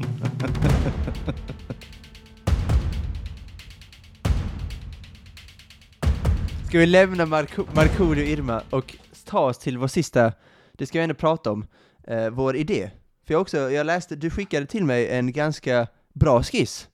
Ska vi lämna Marco, Markoolio och Irma och ta oss till vår sista, det ska vi ändå prata om, eh, vår idé. För jag också, jag läste, du skickade till mig en ganska bra skiss.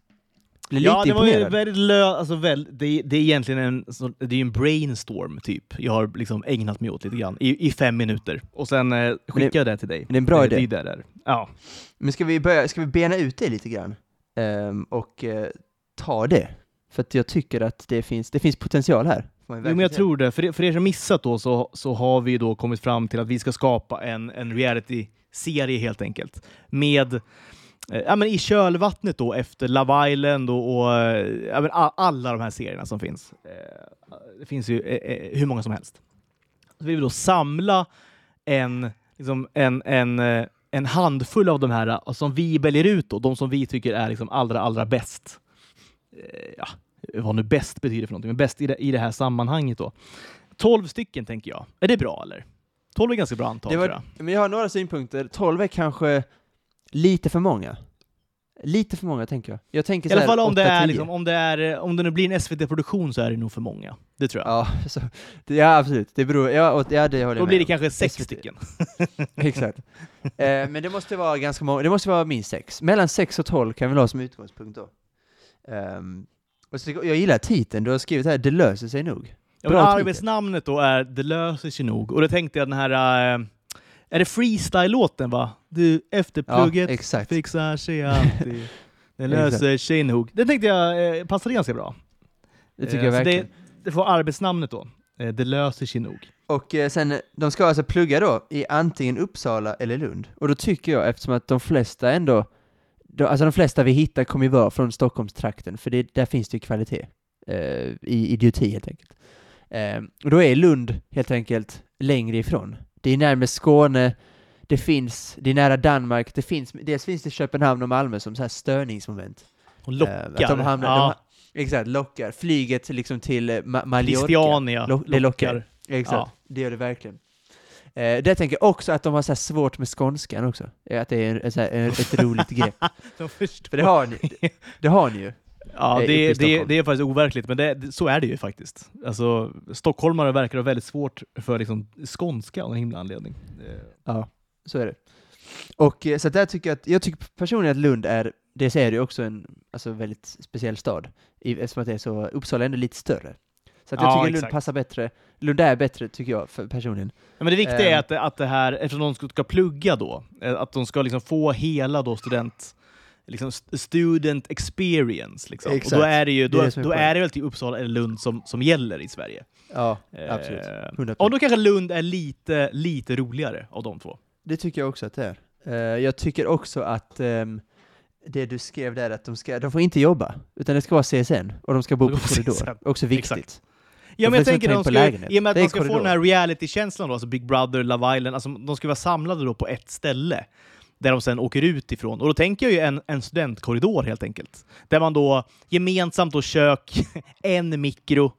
Blev Ja, lite det var ju imponerad. väldigt lö... Alltså, väl, det, det är egentligen en, det är ju en brainstorm, typ. Jag har liksom ägnat mig åt lite grann, i, i fem minuter. Och sen eh, skickade jag det till dig. det är en bra idé. Det är det där. Ja. Men ska vi börja, ska vi bena ut det lite grann? Ehm, och eh, ta det? För att jag tycker att det finns, det finns potential här. Jo, men jag tror det. För, er- för er som missat då så, så har vi då kommit fram till att vi ska skapa en, en reality-serie helt enkelt. Med, eh, ja, men i kölvattnet då efter Love Island och, och eh, ja, alla de här serierna som finns. Eh, det finns ju hur många som helst. Så vi vill då samla en, liksom en, en, en handfull av de här som vi väljer ut då, de som vi tycker är liksom allra, allra bäst. Ja, vad nu bäst betyder för någonting, men bäst i det, i det här sammanhanget då. 12 stycken tänker jag. Är det bra eller? 12 är ganska bra antal Det tror var, jag. men jag har några synpunkter. 12 är kanske lite för många. Lite för många tänker jag. Jag tänker I alla fall om det, är, 8-10. liksom, om, det är, om det nu blir en SVT-produktion så är det nog för många. Det tror jag. Ja, så, det, ja, absolut. Det beror, ja, och, ja det håller Då blir det om. kanske sex SVT. stycken. Exakt. Eh, men det måste vara ganska många, det måste vara minst sex. Mellan sex och tolv kan vi ha som utgångspunkt då. Ehm, och så, jag gillar titeln, du har skrivit här, det löser sig nog. Ja, men arbetsnamnet då är Det löser sig nog. Och då tänkte jag den här... eh, är det freestyle-låten va? Du, efter Ja, plugget exakt. fixar sig alltid. Det löser sig nog. Det tänkte jag eh, passade ganska bra. Det tycker Eh, jag verkligen. Det, det får arbetsnamnet då. Eh, det löser sig nog. Och eh, sen, de ska alltså plugga då i antingen Uppsala eller Lund. Och då tycker jag, eftersom att de flesta ändå, de, alltså de flesta vi hittar kommer ju vara från Stockholmstrakten, för det, där finns det ju kvalitet. Eh, I idioti helt enkelt. Eh, och då är Lund helt enkelt längre ifrån. Det är närmare Skåne, det finns, det är nära Danmark, det finns, dels finns det Köpenhamn och Malmö som så här störningsmoment. Och Eh, lockar. att de hamnar, ja. de, exakt, lockar. Flyget liksom till eh, Ma- Mallorca. Christiania Lo- det lockar. lockar. Exakt, Ja. det gör det verkligen. Eh, det tänker jag också att de har så svårt med skånskan också. Eh, Att det är en, så här, ett roligt grepp. De förstår. För det har ni, det, det har ni ju. Ja, eh, det, det, det är faktiskt overkligt, men det, så är det ju faktiskt. Alltså, stockholmare verkar ha väldigt svårt för liksom, skånska av en himla anledning. Eh, Ja, så är det. Och så där tycker jag att, jag tycker personligen att Lund är, det säger ju också en alltså, väldigt speciell stad. Eftersom att det är så, Uppsala är ändå lite större. Så att jag Ja, tycker Lund exakt. passar bättre, Lund är bättre tycker jag för personligen. Ja, men det viktiga är Ehm. att, att det här, eftersom de ska, plugga då, eh, att de ska liksom få hela då student, liksom st- student experience. Liksom. Och då är det ju Det är då, det är då är det väl till Uppsala eller Lund som, som gäller i Sverige. Ja, Eh, absolut. 100%. Och då kanske Lund är lite, lite roligare av de två. Det tycker jag också att det är. Eh, jag tycker också att ehm, det du skrev där, att de, ska, de får inte jobba, utan det ska vara CSN, och de ska bo De på korridor. Också viktigt. Exakt. Ja, men jag tänker de lägenhet. i och med att man ska få korridor. den här reality-känslan då, alltså Big Brother, Love Island, alltså de ska vara samlade då på ett ställe där de sen åker ut ifrån. Och då tänker jag ju en, en studentkorridor helt enkelt. Där man då gemensamt då kök, en mikro,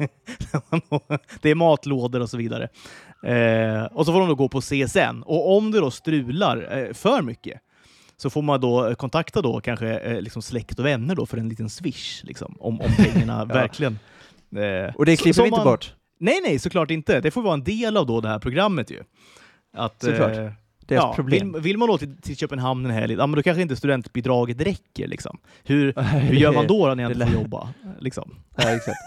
det är matlådor och så vidare. Eh, och så får de då gå på CSN. Och om det då strular eh, för mycket så får man då kontakta då kanske eh, liksom släkt och vänner då för en liten swish, liksom, om, om pengarna verkligen... Eh, Och det klipper vi inte man- bort. Nej, nej, såklart inte. Det får vara en del av då det här programmet ju. Att, Såklart. eh, Deras ja, problem. Vill, vill man då till, till Köpenhamn en helg, ja, men då kanske inte studentbidraget räcker. Liksom. Hur, hur gör man då när jag inte får jobba? Liksom. Ja, exakt.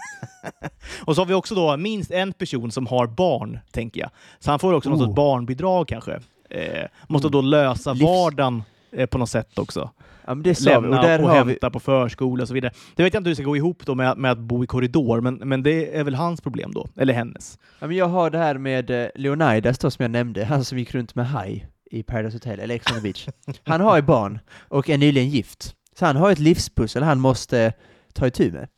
Och så har vi också då minst en person som har barn, tänker jag. Så han får också något Oh. sorts barnbidrag kanske. Eh, måste Oh. då lösa Livs- vardagen eh, på något sätt också. Ja, men det sa vi, Lämna och där och har vi... hämta på förskola och så vidare. Det vet jag inte hur det ska gå ihop då med, med att bo i korridor, men, men det är väl hans problem då. Eller hennes. Ja, men jag har det här med eh, Leonidas då, som jag nämnde, han som gick runt med haj i Paradise Hotel, eller Ex on the Beach. Han har ju barn, och är nyligen gift. Så han har ett livspussel han måste ta itu med.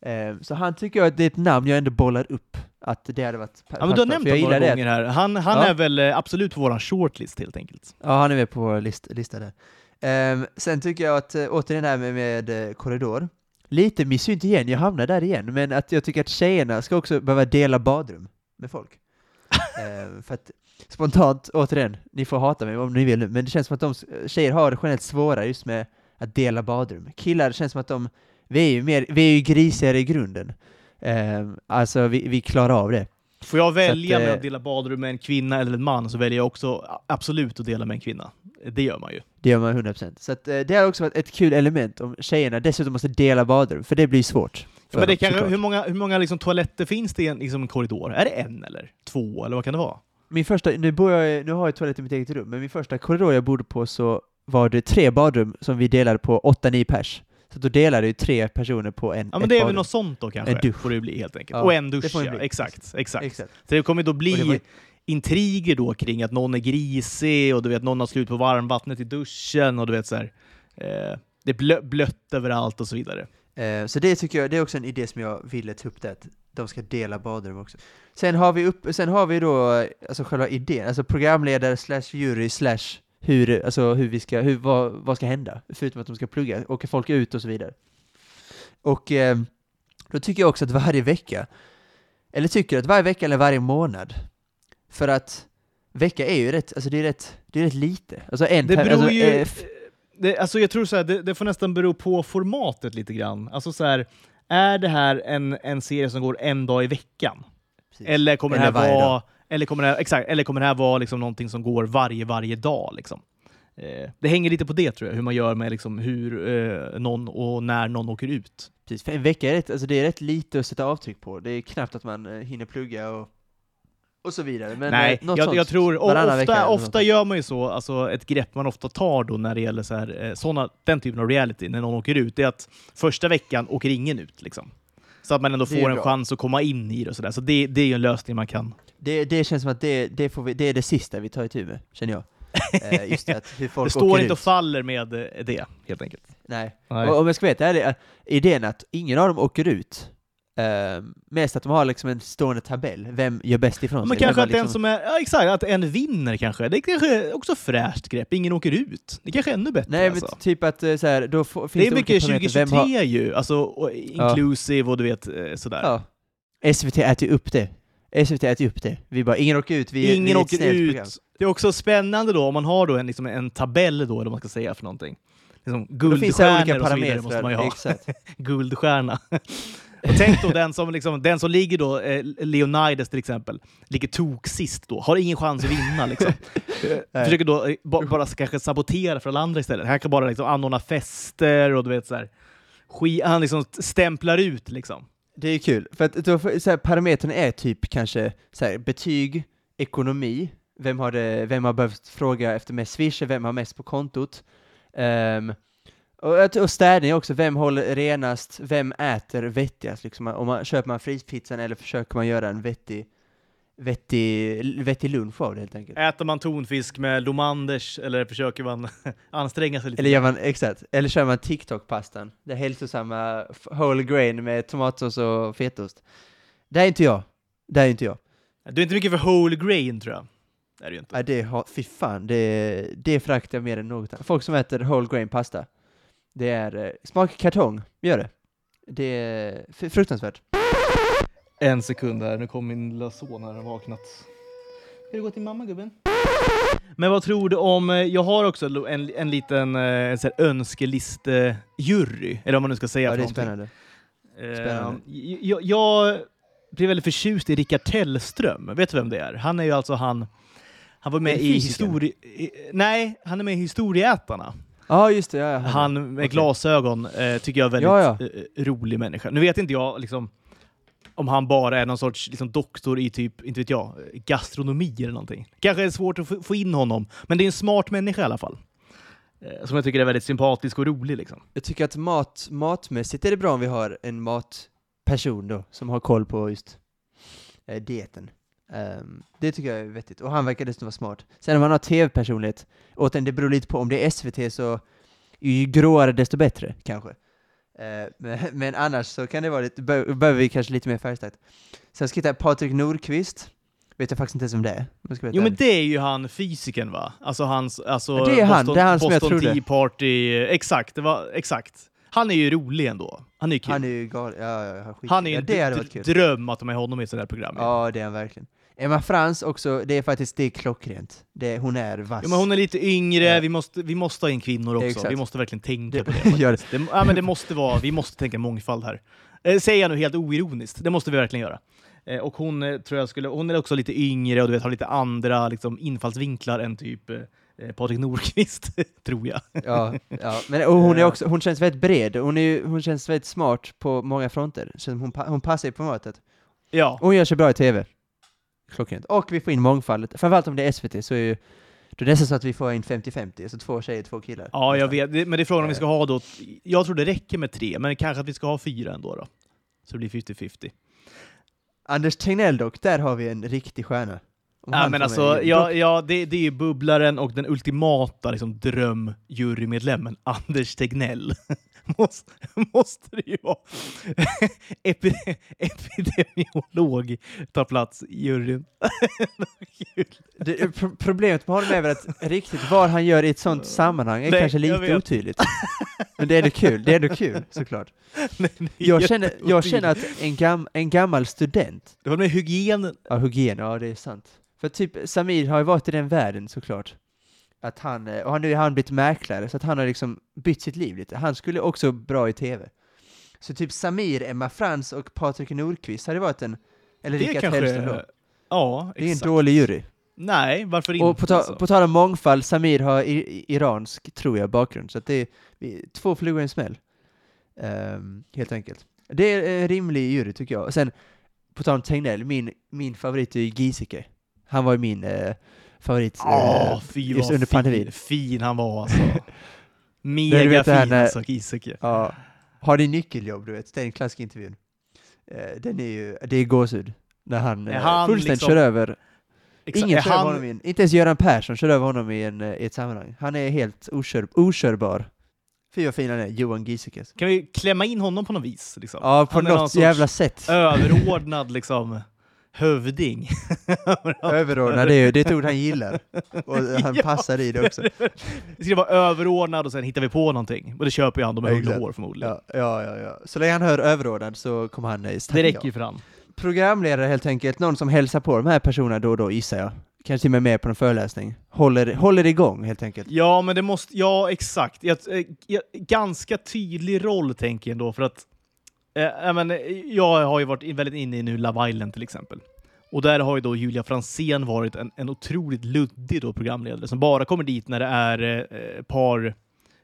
Eh, så han tycker jag att det är ett namn jag ändå bollar upp, att det hade varit Ja, men du har nämnt honom några gillar det. gånger här. Han, han Ja. är väl eh, absolut på våran shortlist helt enkelt. Ja, han är med på vår list, lista där. Ehm, sen tycker jag att, uh, återigen det här med, med eh, korridor, lite misssynt igen, jag hamnar där igen, men att jag tycker att tjejerna ska också behöva dela badrum med folk. Ehm, för att spontant, återigen, ni får hata mig om ni vill nu, men det känns som att de tjejer har det generellt svårare just med att dela badrum. Killar känns som att de, vi är ju mer, vi är ju grisigare i grunden. Ehm, alltså vi, vi klarar av det. Får jag välja att, med eh, att dela badrum med en kvinna eller en man så väljer jag också absolut att dela med en kvinna. Det gör man ju. Det gör man 100%. Så att, eh, det har också varit ett kul element om tjejerna dessutom måste dela badrum, för det blir svårt. för Men det såklart. hur många, hur många liksom toaletter finns det i en liksom, korridor? Är det en eller två? Eller vad kan det vara? Min första, nu, bor jag, nu har jag toalett i mitt eget rum, men min första korridor jag bodde på så var det tre badrum som vi delade på 8-9 pers. Så då delade ju tre personer på en Ja, men det är väl något sånt då kanske? En dusch. Får det bli helt enkelt. Ja, och en det dusch, det ja. Exakt, exakt. Exakt. Så det kommer då det bli var- intriger då kring att någon är grisig och du vet någon har slut på varmvattnet i duschen och du vet så här. Eh, det är blö, blött överallt och så vidare. Eh, så det tycker jag, det är också en idé som jag ville ta upp där, att de ska dela badrum också. Sen har vi, upp, sen har vi då alltså själva idén, alltså programledare slash jury slash hur, alltså hur vi ska, hur, vad, vad ska hända? Förutom att de ska plugga, åker folk ut och så vidare. Och eh, då tycker jag också att varje vecka, eller tycker att varje vecka eller varje månad, för att vecka är ju rätt, alltså det är rätt, det är rätt lite. Alltså en Det beror alltså, ju... eh, Det, alltså jag tror så här, det, det får nästan bero på formatet lite grann. Alltså så här, är det här en, en serie som går en dag i veckan? Precis. Eller kommer Eller det här vara, dag. Eller kommer det här, exakt, eller kommer det här vara liksom någonting som går varje, varje dag? Liksom? Eh, det hänger lite på det tror jag, hur man gör med liksom hur eh, någon och när någon åker ut. Precis, för en vecka är rätt, alltså det är rätt lite att sätta avtryck på. Det är knappt att man eh, hinner plugga och, och så vidare. Men, Nej, eh, något jag, jag tror, vecka ofta, ofta gör man ju så, alltså ett grepp man ofta tar då när det gäller så här, eh, såna, den typen av reality, när någon åker ut, det är att första veckan åker ingen ut. Liksom. Så att man ändå får en bra. chans att komma in i det och sådär. Så det, det är ju en lösning man kan... Det, det känns som att det, det, får vi, det är det sista vi tar itu med, känner jag. Eh, just det, att hur folk det står inte och ut. faller med det, helt enkelt. Nej. Nej. Och om jag ska vara helt ärlig, eh, idén att ingen av dem åker ut, eh, mest att de har liksom en stående tabell, vem gör bäst ifrån Men sig? kanske Vem att liksom- som är, ja exakt, att en vinner kanske. Det är kanske också fräscht grepp, ingen åker ut. Det kanske är ännu bättre Nej men alltså. typ att eh, så här, då finns Det är olika mycket parametrar. 2023 Vem har, ju, alltså och inclusive och du vet sådär. ja. SVT äter ju upp det. SVT äter upp det. Vi bara, ingen åker ut, vi, vi Ingen är ett åker ut. program. Det är också spännande då om man har då en, liksom en tabell då, eller vad man ska säga för någonting. Liksom guldstjärnor och så vidare måste man ju ha. Guldstjärna. Och tänk då den som, liksom, den som ligger då, eh, Leonidas till exempel, ligger tok sist då, har ingen chans att vinna liksom. Försöker då eh, ba, bara kanske sabotera för alla andra istället. Han kan bara liksom anordna fester och du vet så här. Ski, han liksom stämplar ut liksom. Det är kul, för att då, så här, parametern är typ kanske så här, betyg, ekonomi, vem har, det, vem har behövt fråga efter mest swish, vem har mest på kontot, Um, och, och städning också, vem håller renast, vem äter vettigast, liksom, om man, köper man frispizzan eller försöker man göra en vettig, vettig, vettig lunch av det helt enkelt. Äter man tonfisk med Lomanders eller försöker man anstränga sig lite? Eller gör man, exakt, eller kör man TikTok-pastan, det hälsosamma whole grain med tomatsås och fetaost. Det är inte jag, det är inte jag. Du är inte mycket för whole grain tror jag. Det är du inte. Nej, det har, fy fan, det, det föraktar jag mer än något annat. Folk som äter whole grain pasta, det är, eh, smakar kartong, gör det. Det är fruktansvärt. En sekund här, nu kom min lilla son här och vaknat. Ska du gå till mamma gubben? Men vad tror du om, eh, jag har också en, en liten eh, så här önskeliste-jury, eller vad man nu ska säga Ja, det är spännande. Eh, Spännande. jag, jag blev väldigt förtjust i Rickard Tellström. Vet du vem det är? Han är ju alltså han... Han var med i fysikern? histori... i- Nej, han är med i Historieätarna. Ja, just det. Ja, ja, Han med Okej. glasögon eh, tycker jag är väldigt Ja, eh, rolig människa. Nu vet inte jag liksom, om han bara är någon sorts liksom, doktor i typ, inte vet jag, gastronomi eller någonting. Kanske är det svårt att få, in honom, men det är en smart människa i alla fall. Eh, som jag tycker är väldigt sympatisk och rolig. Liksom. Jag tycker att mat, matmässigt är det bra om vi har en matperson då, som har koll på just eh, dieten. Um, det tycker jag är vettigt, och han verkar dessutom vara smart. Sen om han har tv-personlighet, återigen det beror lite på, om det är SVT så ju gråare desto bättre, kanske. Eh, men, annars så kan det vara lite, be- behöver vi kanske lite mer färgstarkt. Sen ska jag hitta Patrik Nordqvist, vet jag faktiskt inte ens om det är. jag Jo men det är ju han fysiken va? Alltså hans, alltså det är han, Boston, det är han som jag Boston trodde. Tea Party, exakt, det var, exakt. Han är ju rolig ändå. Han är ju kul. Han är ju galen, ja, ja, skit. Han är ju ja, en dröm att de är honom i ett sånt här program. Ja, det är han verkligen. Emma Frans också, det är faktiskt, det är klockrent. Det, hon är vass. Ja, men hon är lite yngre, Ja. vi, måste, vi måste ha in kvinnor också. Exakt. Vi måste verkligen tänka Det- på det. det. det. Ja, men det måste vara, vi måste tänka mångfald här. Eh, säger jag nu helt oironiskt, det måste vi verkligen göra. Eh, och hon eh, tror jag skulle, hon är också lite yngre och du vet, har lite andra liksom, infallsvinklar än typ eh, eh, Patrik Nordqvist, tror jag. Ja, ja. Men, och hon, är också, hon känns väldigt bred, hon, är, hon känns väldigt smart på många fronter. Hon, hon passar på mötet. Ja, Och hon gör sig bra i TV. Klockrent. Och vi får in mångfaldet. Framförallt om det är SVT så är ju då är det nästan så att vi får in 50-50, alltså två tjejer, två killar. ja jag vet. Det- Men det är frågan om vi Eh. ska ha då, jag tror det räcker med tre, men kanske att vi ska ha fyra ändå då. Så det blir 50-50. Anders Tegnell dock, där har vi en riktig stjärna. Om Ja, men alltså, ja, ja, det, det är ju bubblaren och den ultimata liksom, drömjurymedlemmen, Anders Tegnell. måste, måste det ju vara. Epi- epidemiolog tar plats i juryn. Det, pro- problemet med honom är väl att riktigt vad han gör i ett sånt sammanhang är Nej, kanske lite otydligt. Men det är ändå kul, det är ändå kul såklart. Nej, Jag känner, jag känner att en, gam, en gammal student, Det var med hygien. ja hygien, ja det är sant. För typ Samir har ju varit i den världen såklart. Att han, eh, och han, nu har han blivit mäklare, så att han har liksom bytt sitt liv lite. Han skulle också bra i TV. Så typ Samir, Emma Frans och Patrik Nordqvist hade varit en, eller Rickard. Hellström då. Ja, Det är en exakt. dålig jury. Nej, varför inte? Och på, ta, alltså? på tal om mångfald, Samir har i, iransk, tror jag, bakgrund. Så att det är två flugor i en smäll. Ehm, helt enkelt. Det är en rimlig jury tycker jag. Och sen, på tal om Tegnell, min, min favorit är ju Giesecke. Han var ju min eh, favorit Ja, eh, fy just under pandemin. fin han var alltså. du Mega vet det här fin när- alltså, Giesecke. Ja, har ni nyckeljobb, du vet, den klassiska intervjun. Eh, den är ju, det är gåshud. När han, eh, han fullständigt liksom- kör över, Exakt. ingen kör han- honom i en, inte ens Göran Persson kör över honom i, en, eh, i ett sammanhang. Han är helt okör, okörbar. Fy vad fin han är, Johan Giesecke. Kan vi klämma in honom på något vis? Liksom? Ja, på Han något jävla sätt. Överordnad liksom hövding. Överordnad, det är det är ett ord han gillar. Och han Ja. passar i det också. Det ska vara överordnad och sen hittar vi på någonting. Och det köper ju han, de har uggla hår förmodligen. Ja, ja, ja, ja. Så länge han hör överordnad så kommer han eh, Det räcker ja. ju för han. Programledare helt enkelt, någon som hälsar på de här personerna då och då gissar jag. Kanske till och med med på en föreläsning. Håller, håller igång helt enkelt. Ja, men det måste... Ja, exakt. Jag, eh, jag, ganska tydlig roll tänker jag ändå, för att... Eh, jag, men, eh, jag har ju varit väldigt inne i nu Love Island till exempel. Och där har ju då Julia Fransén varit en, en otroligt luddig då programledare som bara kommer dit när det är eh, par,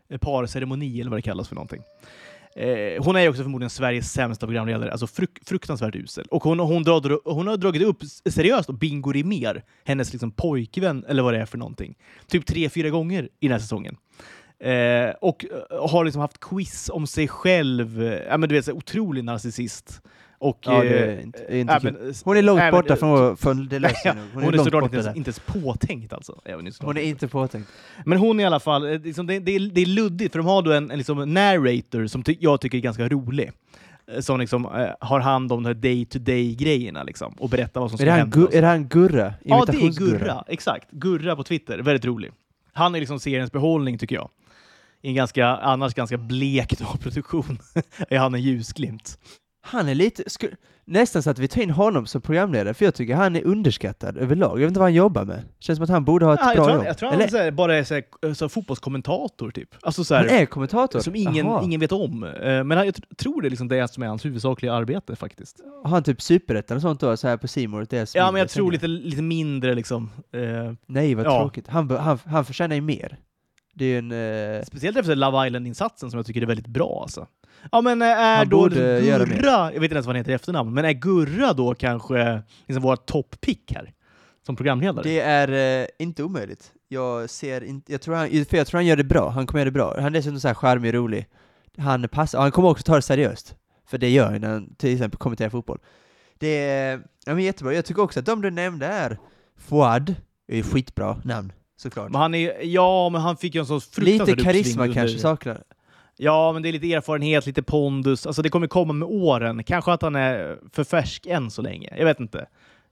eh, parceremoni eller vad det kallas för någonting. Eh, hon är ju också förmodligen Sveriges sämsta programledare, alltså fruk fruktansvärt usel. Och hon, hon, drar, hon har dragit upp seriöst och Bingo Rimér, hennes liksom pojkvän eller vad det är för någonting, typ tre, fyra gånger i den här säsongen. Eh, och eh, har liksom haft quiz om sig själv. Eh, Ja, men du vet, så otrolig narcissist. Och, Ja, eh, är inte, är inte äh, men, eh, Hon är långt även- borta från, från det Ja, nog. Hon, är, långt såklart borta inte ens, inte ens påtänkt alltså. Hon är inte påtänkt. Men hon i alla fall, eh, liksom, det, det, är, det är luddigt för de har då en, en liksom narrator som ty jag tycker är ganska rolig. Eh, Som liksom, eh, har hand om de här day-to-day-grejerna liksom, och berättar vad som Är ska hända. Gu- är det han Gurra? Ja, det är? Gurra. Exakt. Gurra på Twitter. Väldigt rolig. Han är liksom seriens behållning, tycker jag. I en ganska, annars ganska blek produktion är han en ljusglimt. Han är lite, sku, nästan så att vi tar in honom som programledare, för jag tycker han är underskattad överlag. Jag vet inte vad han jobbar med. Känns som att han borde ha ett Ja, jag, bra jobb. jag tror Eller, han så här, bara är så här, så här, fotbollskommentator, typ. Alltså så han är kommentator? som ingen, ingen vet om. Eh, Men han, jag tr- tror det är liksom det som är hans huvudsakliga arbete faktiskt. Har han typ superettan och sånt då, så här på deras Ja, men jag tror lite, lite mindre liksom. Eh, Nej, vad ja. tråkigt. Han, han, han förtjänar ju mer. Det är en... Eh, Speciellt efter Love Island-insatsen som jag tycker är väldigt bra. Alltså. Ja, men eh, är Han då. Gurra, jag vet inte ens vad han heter i efternamn, men är Gurra då kanske liksom våra topppick här? Som programledare? det är eh, inte omöjligt. Jag ser inte, jag tror han, för jag tror han gör det bra. Han kommer göra det bra. Han är dessutom så här charmig och rolig. Han passar, han kommer också ta det seriöst. För det gör han när han till exempel kommenterar fotboll. Det är, ja men jättebra. Jag tycker också att de du nämnde är Fouad, är skitbra namn, såklart. Men han är, ja, men han fick ju en sån fruktansvärd Lite karisma kanske saknar. Ja, men det är lite erfarenhet, lite pondus. Alltså det kommer komma med åren. Kanske att han är för färsk än så länge. Jag vet inte.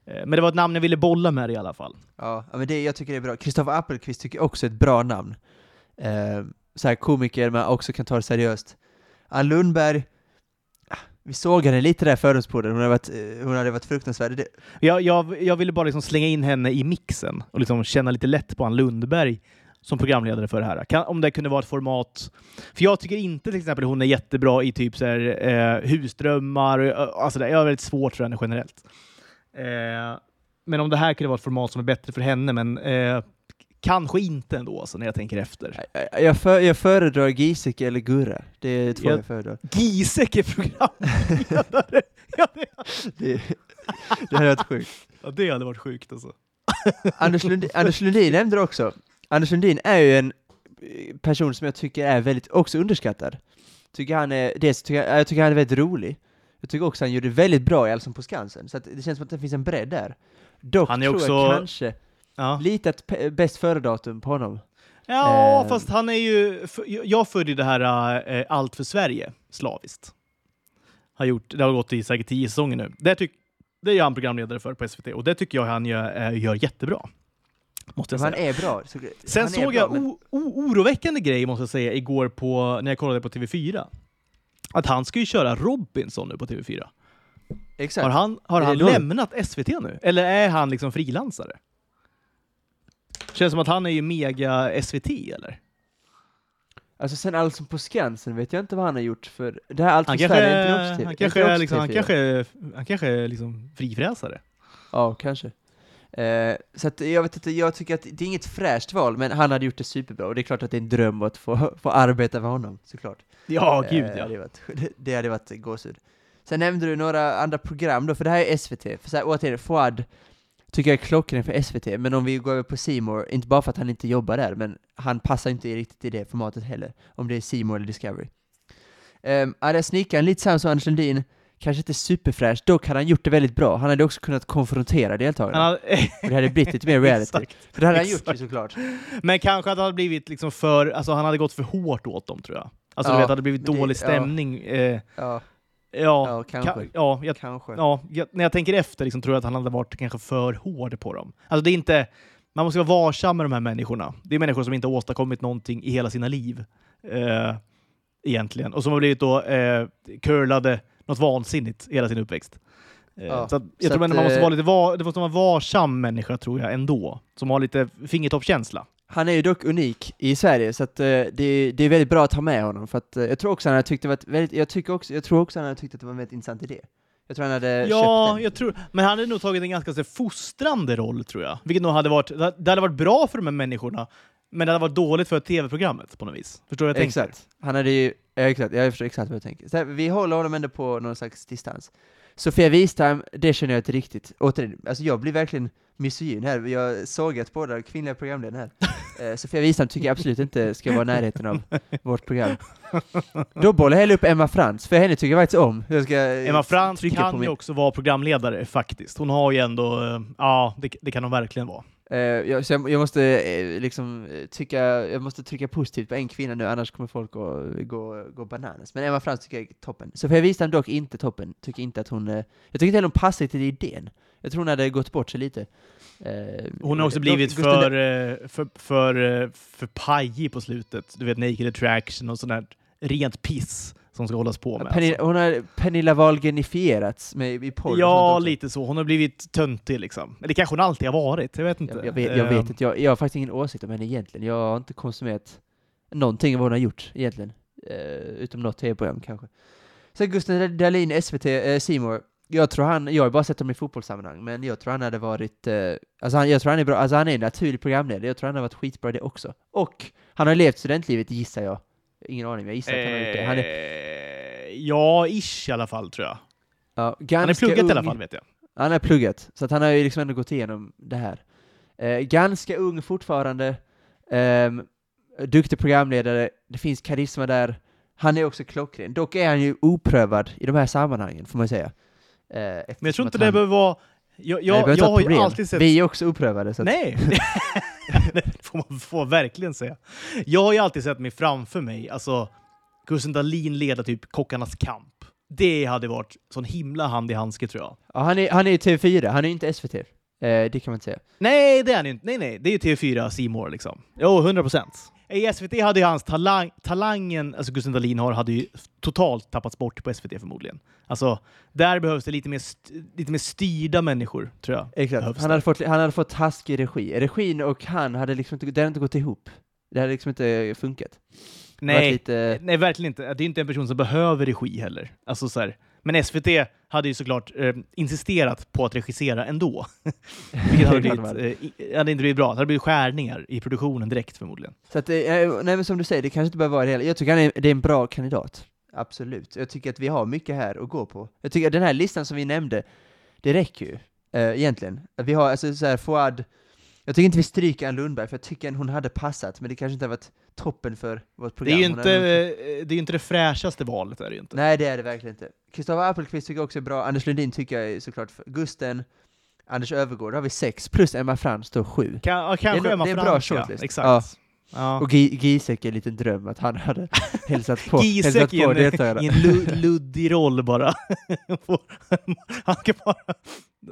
Eh, Men det var ett namn jag ville bolla med i alla fall. Ja, men det, jag tycker det är bra. Kristoffer Appelqvist tycker också är ett bra namn. Eh, så här komiker, men också kan ta det seriöst. Ann Lundberg, vi såg henne lite där i fördomspodden, hon hade varit, eh, hon hade varit fruktansvärd. Det, Jag, jag, jag ville bara liksom slänga in henne i mixen och liksom känna lite lätt på Ann Lundberg som programledare för det här. Kan, om det kunde vara ett format... För jag tycker inte till exempel hon är jättebra i typ så här, eh, husdrömmar. och, eh, Alltså det, jag har väldigt svårt för henne generellt. Eh, men om det här kunde vara ett format som är bättre för henne, men eh, kanske inte ändå alltså, när jag tänker efter. jag, jag, för, jag föredrar Giesecke eller Gurra. Det är två Jag- jag föredrar. Giesecke programledare! ja, det, Det, det hade varit sjukt. ja, det hade varit sjukt alltså. Anders, Lund, Anders Lundin nämnde det också. Anders Lundin är ju en person som jag tycker är väldigt, också underskattad. Tycker han är, dels tycker jag, jag tycker han är väldigt rolig. Jag tycker också han gjorde väldigt bra i Allsång på Skansen, så det känns som att det finns en bredd där. Dock Han är tror också- jag kanske Ja. lite ett pe- bäst före-datum på honom. Ja, Eh. fast han är ju... Jag följer det här äh, Allt för Sverige slaviskt. Har gjort, det har gått i säkert tio säsonger nu. Det, tyck, det är han programledare för på SVT och det tycker jag han gör, äh, gör jättebra. Måste jag Men han säga. är bra. Så, Sen såg jag men- oroväckande grej måste jag säga igår på, när jag kollade på TV4. Att han ska ju köra Robinson nu på TV4. Exakt. Har han, har han lämnat SVT nu? Eller är han liksom frilansare? Känns som att han är ju mega SVT eller? Alltså sen Allsång på Skansen vet jag inte vad han har gjort för det här Allt för Sverige är inte också han TV, kanske, är liksom, han TV4. kanske, han kanske är liksom frifräsare. Ja, kanske. Eh, så att jag vet inte, jag tycker att det är inget fräscht val, men han hade gjort det superbra, och det är klart att det är en dröm att få, få arbeta med honom, såklart. Ja, gud Eh, ja. Det hade varit, det, det hade varit gåshud. Sen nämnde du några andra program då, för det här är SVT. För så här, återigen, Fouad tycker jag är klockren för SVT, men om vi går över på Simor inte bara för att han inte jobbar där, men han passar inte riktigt i det formatet heller, om det är Simor eller Discovery. Um, Arja Snickaren, lite samma som Anders Lundin, kanske inte superfräsch, dock hade han gjort det väldigt bra. Han hade också kunnat konfrontera deltagarna, Han hade, och det hade blivit lite mer reality. Exakt. För det hade han gjort Exakt. ju såklart. Men kanske att det hade blivit liksom för, alltså han hade gått för hårt åt dem tror jag. Alltså Ja, du vet, det hade blivit men det- dålig ja. stämning. Eh, Ja, ja, ja, kanske. ka- ja, jag, kanske. ja jag, när jag tänker efter liksom, tror jag att han hade varit kanske för hård på dem. Alltså det är inte, man måste vara varsam med de här människorna. Det är människor som inte har åstadkommit någonting i hela sina liv. Eh, egentligen. Och som har blivit då eh, curlade något vansinnigt hela sin uppväxt. Eh, Ja, så att, jag så tror att, man måste eh, vara lite var, det måste vara varsam människa tror jag ändå. Som har lite fingertoppskänsla. Han är ju dock unik i Sverige, så att, eh, det, det är väldigt bra att ha med honom, för att eh, jag tror också han hade tyckt det var ett väldigt, jag, tycker också, jag tror också han hade tyckt att det var en väldigt intressant idé. Jag tror han hade Ja, köpt den. jag tror, men han hade nog tagit en ganska så, fostrande roll tror jag. Vilket nog hade varit, det det hade varit bra för de här människorna, men det hade varit dåligt för tv-programmet på något vis. Förstår du vad jag tänker? Exakt. Han hade ju, ja, exakt, jag förstår exakt vad jag tänker. Så här, vi håller honom ändå på någon slags distans. Sofia Wistam, det känner jag inte riktigt. Återigen, alltså jag blir verkligen misogyn här. Jag såg att båda kvinnliga programledare här. Eh, Sofia Wistam tycker jag absolut inte ska vara i närheten av vårt program. Då bollar jag hellre upp Emma Frans, för henne tycker jag faktiskt om. Jag ska eh, Emma Frans kan ju min- också vara programledare faktiskt. Hon har ju ändå, eh, ja det, det kan hon verkligen vara. Jag, jag, jag måste liksom tycka, jag måste trycka positivt på en kvinna nu, annars kommer folk att gå, gå bananas. Men Emma Frans tycker jag är toppen. Sofia Wistam dock inte toppen, tycker inte att hon, jag tycker inte heller hon passar till idén. Jag tror hon hade gått bort sig lite. Eh, Hon har också blivit Gustav- för, eh, för, för, eh, för pajig på slutet. Du vet Naked Attraction och sånt där rent piss som ska hållas på med. Pernilla, alltså. hon har Pernilla Wahlgrenifierats med i porr Ja, lite så. Hon har blivit töntig liksom. Eller det kanske hon alltid har varit, jag vet inte. Jag, jag, vet, jag Eh, vet inte, jag, jag har faktiskt ingen åsikt om henne egentligen. Jag har inte konsumerat någonting av vad hon har gjort egentligen. Eh, utom något tv-program kanske. Sen Gustav Dahlin, SVT, eh, Seymour. Jag tror han, jag har bara sett honom i fotbollssammanhang, men jag tror han hade varit, eh, alltså han, jag tror han är bra, alltså han är en naturlig programledare, jag tror han har varit skitbra i det också. Och han har levt studentlivet gissar jag. Ingen aning, men jag gissar att han har gjort det. Han är, eh, Ja, ish i alla fall tror jag. ja, Han är ganska pluggat ung. i alla fall vet jag. Han har pluggat, så att han har ju liksom ändå gått igenom det här. Eh, ganska ung fortfarande, ehm, duktig programledare, det finns karisma där. Han är också klockren. Dock är han ju oprövad i de här sammanhangen, får man säga. Eh, Men jag tror inte det han- behöver vara... Jag, Nej, jag, inte jag har ju alltid sett... Vi är också oprövade, så att, Nej! det får man får verkligen säga. Jag har ju alltid sett mig framför mig, alltså Gusten Dahlin leda typ Kockarnas kamp. Det hade varit sån himla hand i handske tror jag. ja, han är, han är i TV4, han är inte SVT. Eh, det kan man inte säga. Nej, det är han ju inte. Nej, nej, det är ju TV4 Simor liksom. Jo, 100 procent. I SVT hade ju hans talang, talangen, alltså Gusten Dahlin har, hade ju totalt tappats bort på SVT förmodligen. Alltså, där behövs det lite mer, lite mer styrda människor, tror jag. Exakt. Behövs Han det. hade, fått, han hade fått taskig regi. Regin och han hade liksom inte, det hade inte gått ihop. Det hade liksom inte funkat. Nej, Lite, nej, verkligen inte. Det är inte en person som behöver regi heller. Alltså, så här. Men SVT hade ju såklart eh, insisterat på att regissera ändå. Vilket hade, Det klart blivit, eh, i- hade inte blivit bra. Det hade blivit skärningar i produktionen direkt förmodligen. Så att, eh, nej men som du säger, det kanske inte behöver vara det heller. Jag tycker han är, det är en bra kandidat. Absolut. Jag tycker att vi har mycket här att gå på. Jag tycker att den här listan som vi nämnde, det räcker ju. Eh, egentligen. Att Vi har alltså så här, Fouad, jag tycker inte vi stryker Ann Lundberg, för jag tycker att hon hade passat, men det kanske inte har varit toppen för vårt Det program. är ju inte, hade eh, det är inte det fräschaste valet. Är det inte. Nej, det är det verkligen inte. Kristoffer Appelqvist tycker jag också är bra, Anders Lundin tycker jag är såklart. Gusten, Anders Övergård, då har vi sex, plus Emma Frans då sju. Kan, ja, kanske Det är Emma det är en bra Frans, ja. shortlist. Exakt. Ja. Och Gi- Giesecke är en liten dröm att han hade hälsat på, hälsat på en, deltagarna. i en lu- luddig roll bara. Han kan bara Ja,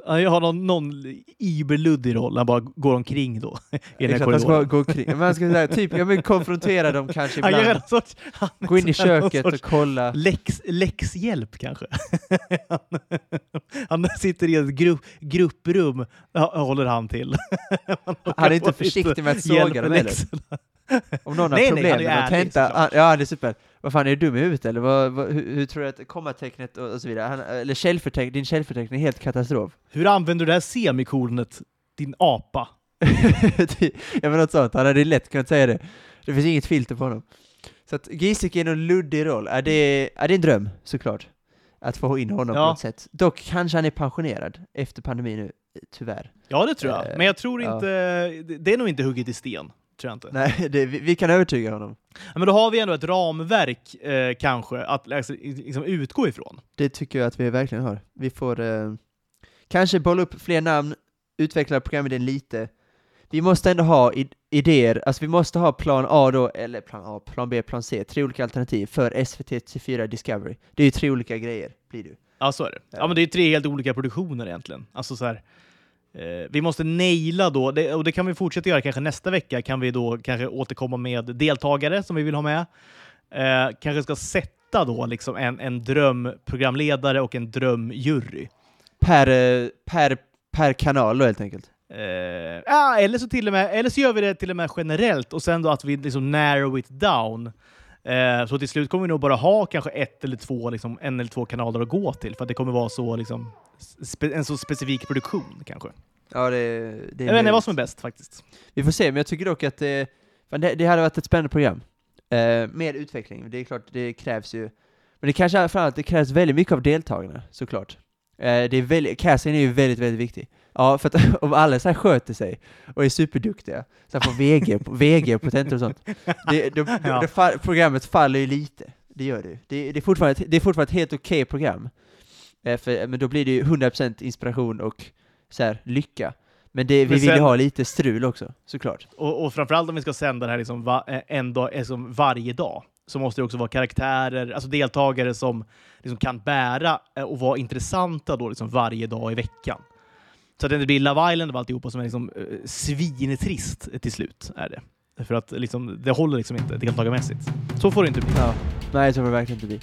Jag har någon, någon iberluddig roll, han bara går omkring då i den Exakt, han ska gå omkring. Men han ska säga, typ, jag vill konfrontera dem kanske Han ibland. någon sorts, han Gå in i köket och kolla. läx, läxhjälp kanske. han, han sitter i ett grupp, grupprum, håller han till. Han är inte försiktig med att såga dem heller. Om någon har Nej, nej, problem han är med att han, ja han är super. Vad fan, är du dum i huvudet eller? Vad, vad, hur, hur tror du att kommatecknet och, och så vidare, han, eller källförteckning, din källförteckning är helt katastrof. Hur använder du det här semikolonet, din apa? ja men något sånt, han hade lätt kunnat säga det. Det finns inget filter på honom. Så att Giesecke är någon luddig roll, är det, är det en dröm såklart? Att få in honom på Ja. något sätt. Dock kanske han är pensionerad efter pandemin nu, tyvärr. Ja, det tror jag. Eh, Men jag tror ja. inte... det- Det är nog inte hugget i sten. Tror jag inte. Nej, det, vi, vi kan övertyga honom. Ja, Men då har vi ändå ett ramverk eh, kanske att liksom, utgå ifrån. Det tycker jag att vi verkligen har. Vi får eh, kanske bolla upp fler namn, utveckla programidén lite. Vi måste ändå ha id- idéer, alltså vi måste ha plan A då, eller plan A, plan B, plan C, tre olika alternativ för SVT TV4 Discovery. Det är ju tre olika grejer, blir det. Ja, så är det. Ja, men det är tre helt olika produktioner egentligen. Alltså så här, vi måste naila då, och det kan vi fortsätta göra kanske nästa vecka, kan vi då kanske återkomma med deltagare som vi vill ha med. Eh, kanske ska sätta då liksom en, en drömprogramledare och en drömjury. Per, eh, per, per kanal då helt enkelt. Eh, ja, eller, så till och med, eller så gör vi det till och med generellt och sen då att vi liksom narrow it down. Eh, så till slut kommer vi nog bara ha kanske ett eller två, liksom, en eller två kanaler att gå till för att det kommer vara så, liksom, en så specifik produktion kanske. Ja, det, det är Jag vet inte vad som är bäst faktiskt. Vi får se, men jag tycker dock att det, det, det hade varit ett spännande program. Eh, med utveckling, det är klart, det krävs ju, men det kanske framförallt, det krävs väldigt mycket av deltagarna, såklart. Eh, det är väldigt, casting är ju väldigt, väldigt viktig. Ja, för att om alla så här sköter sig och är superduktiga, så här på VG, VG på tentor och sånt, det, då, då, Ja. då fa- programmet faller ju lite. Det gör det. Det, det, är fortfarande, det är fortfarande ett helt okej program. Eh, för, men då blir det ju 100% inspiration och så här, lycka. Men det, vi vill ju ha lite strul också, såklart. Och, och framförallt om vi ska sända det här liksom va, eh, en dag, liksom varje dag så måste det också vara karaktärer, alltså deltagare som liksom kan bära eh, och vara intressanta då liksom varje dag i veckan. Så att det inte blir Love Island och alltihopa som är liksom, eh, svintrist till slut. Är det. För att liksom, det håller liksom inte deltagarmässigt. Så får det inte bli. Ja. Nej, så får det verkligen inte bli.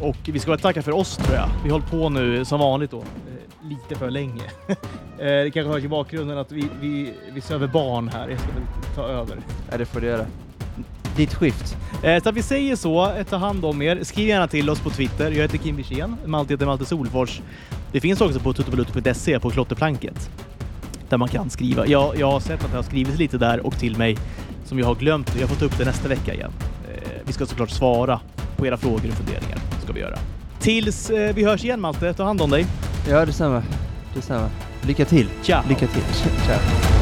Och vi ska väl tacka för oss tror jag. Vi håller på nu som vanligt då, eh, lite för länge. Eh, det kanske hörs i bakgrunden att vi, vi, vi söver barn här. Jag ska väl ta över. Ja, det får du göra. Ditt skift. Eh, Så att vi säger så, eh, ta hand om er. Skriv gärna till oss på Twitter. Jag heter Kim Wirsén, Malte heter Malte Solfors. Det finns också på tuttovaluto.se på klotterplanket. Där man kan skriva. Jag, jag har sett att det har skrivits lite där och till mig som jag har glömt. Jag får ta upp det nästa vecka igen. Eh, Vi ska såklart svara på era frågor och funderingar. ska vi göra. Tills eh, vi hörs igen Malte, ta hand om dig. Ja, detsamma. Detsamma. Lycka till. Ciao! Lycka till. Ciao.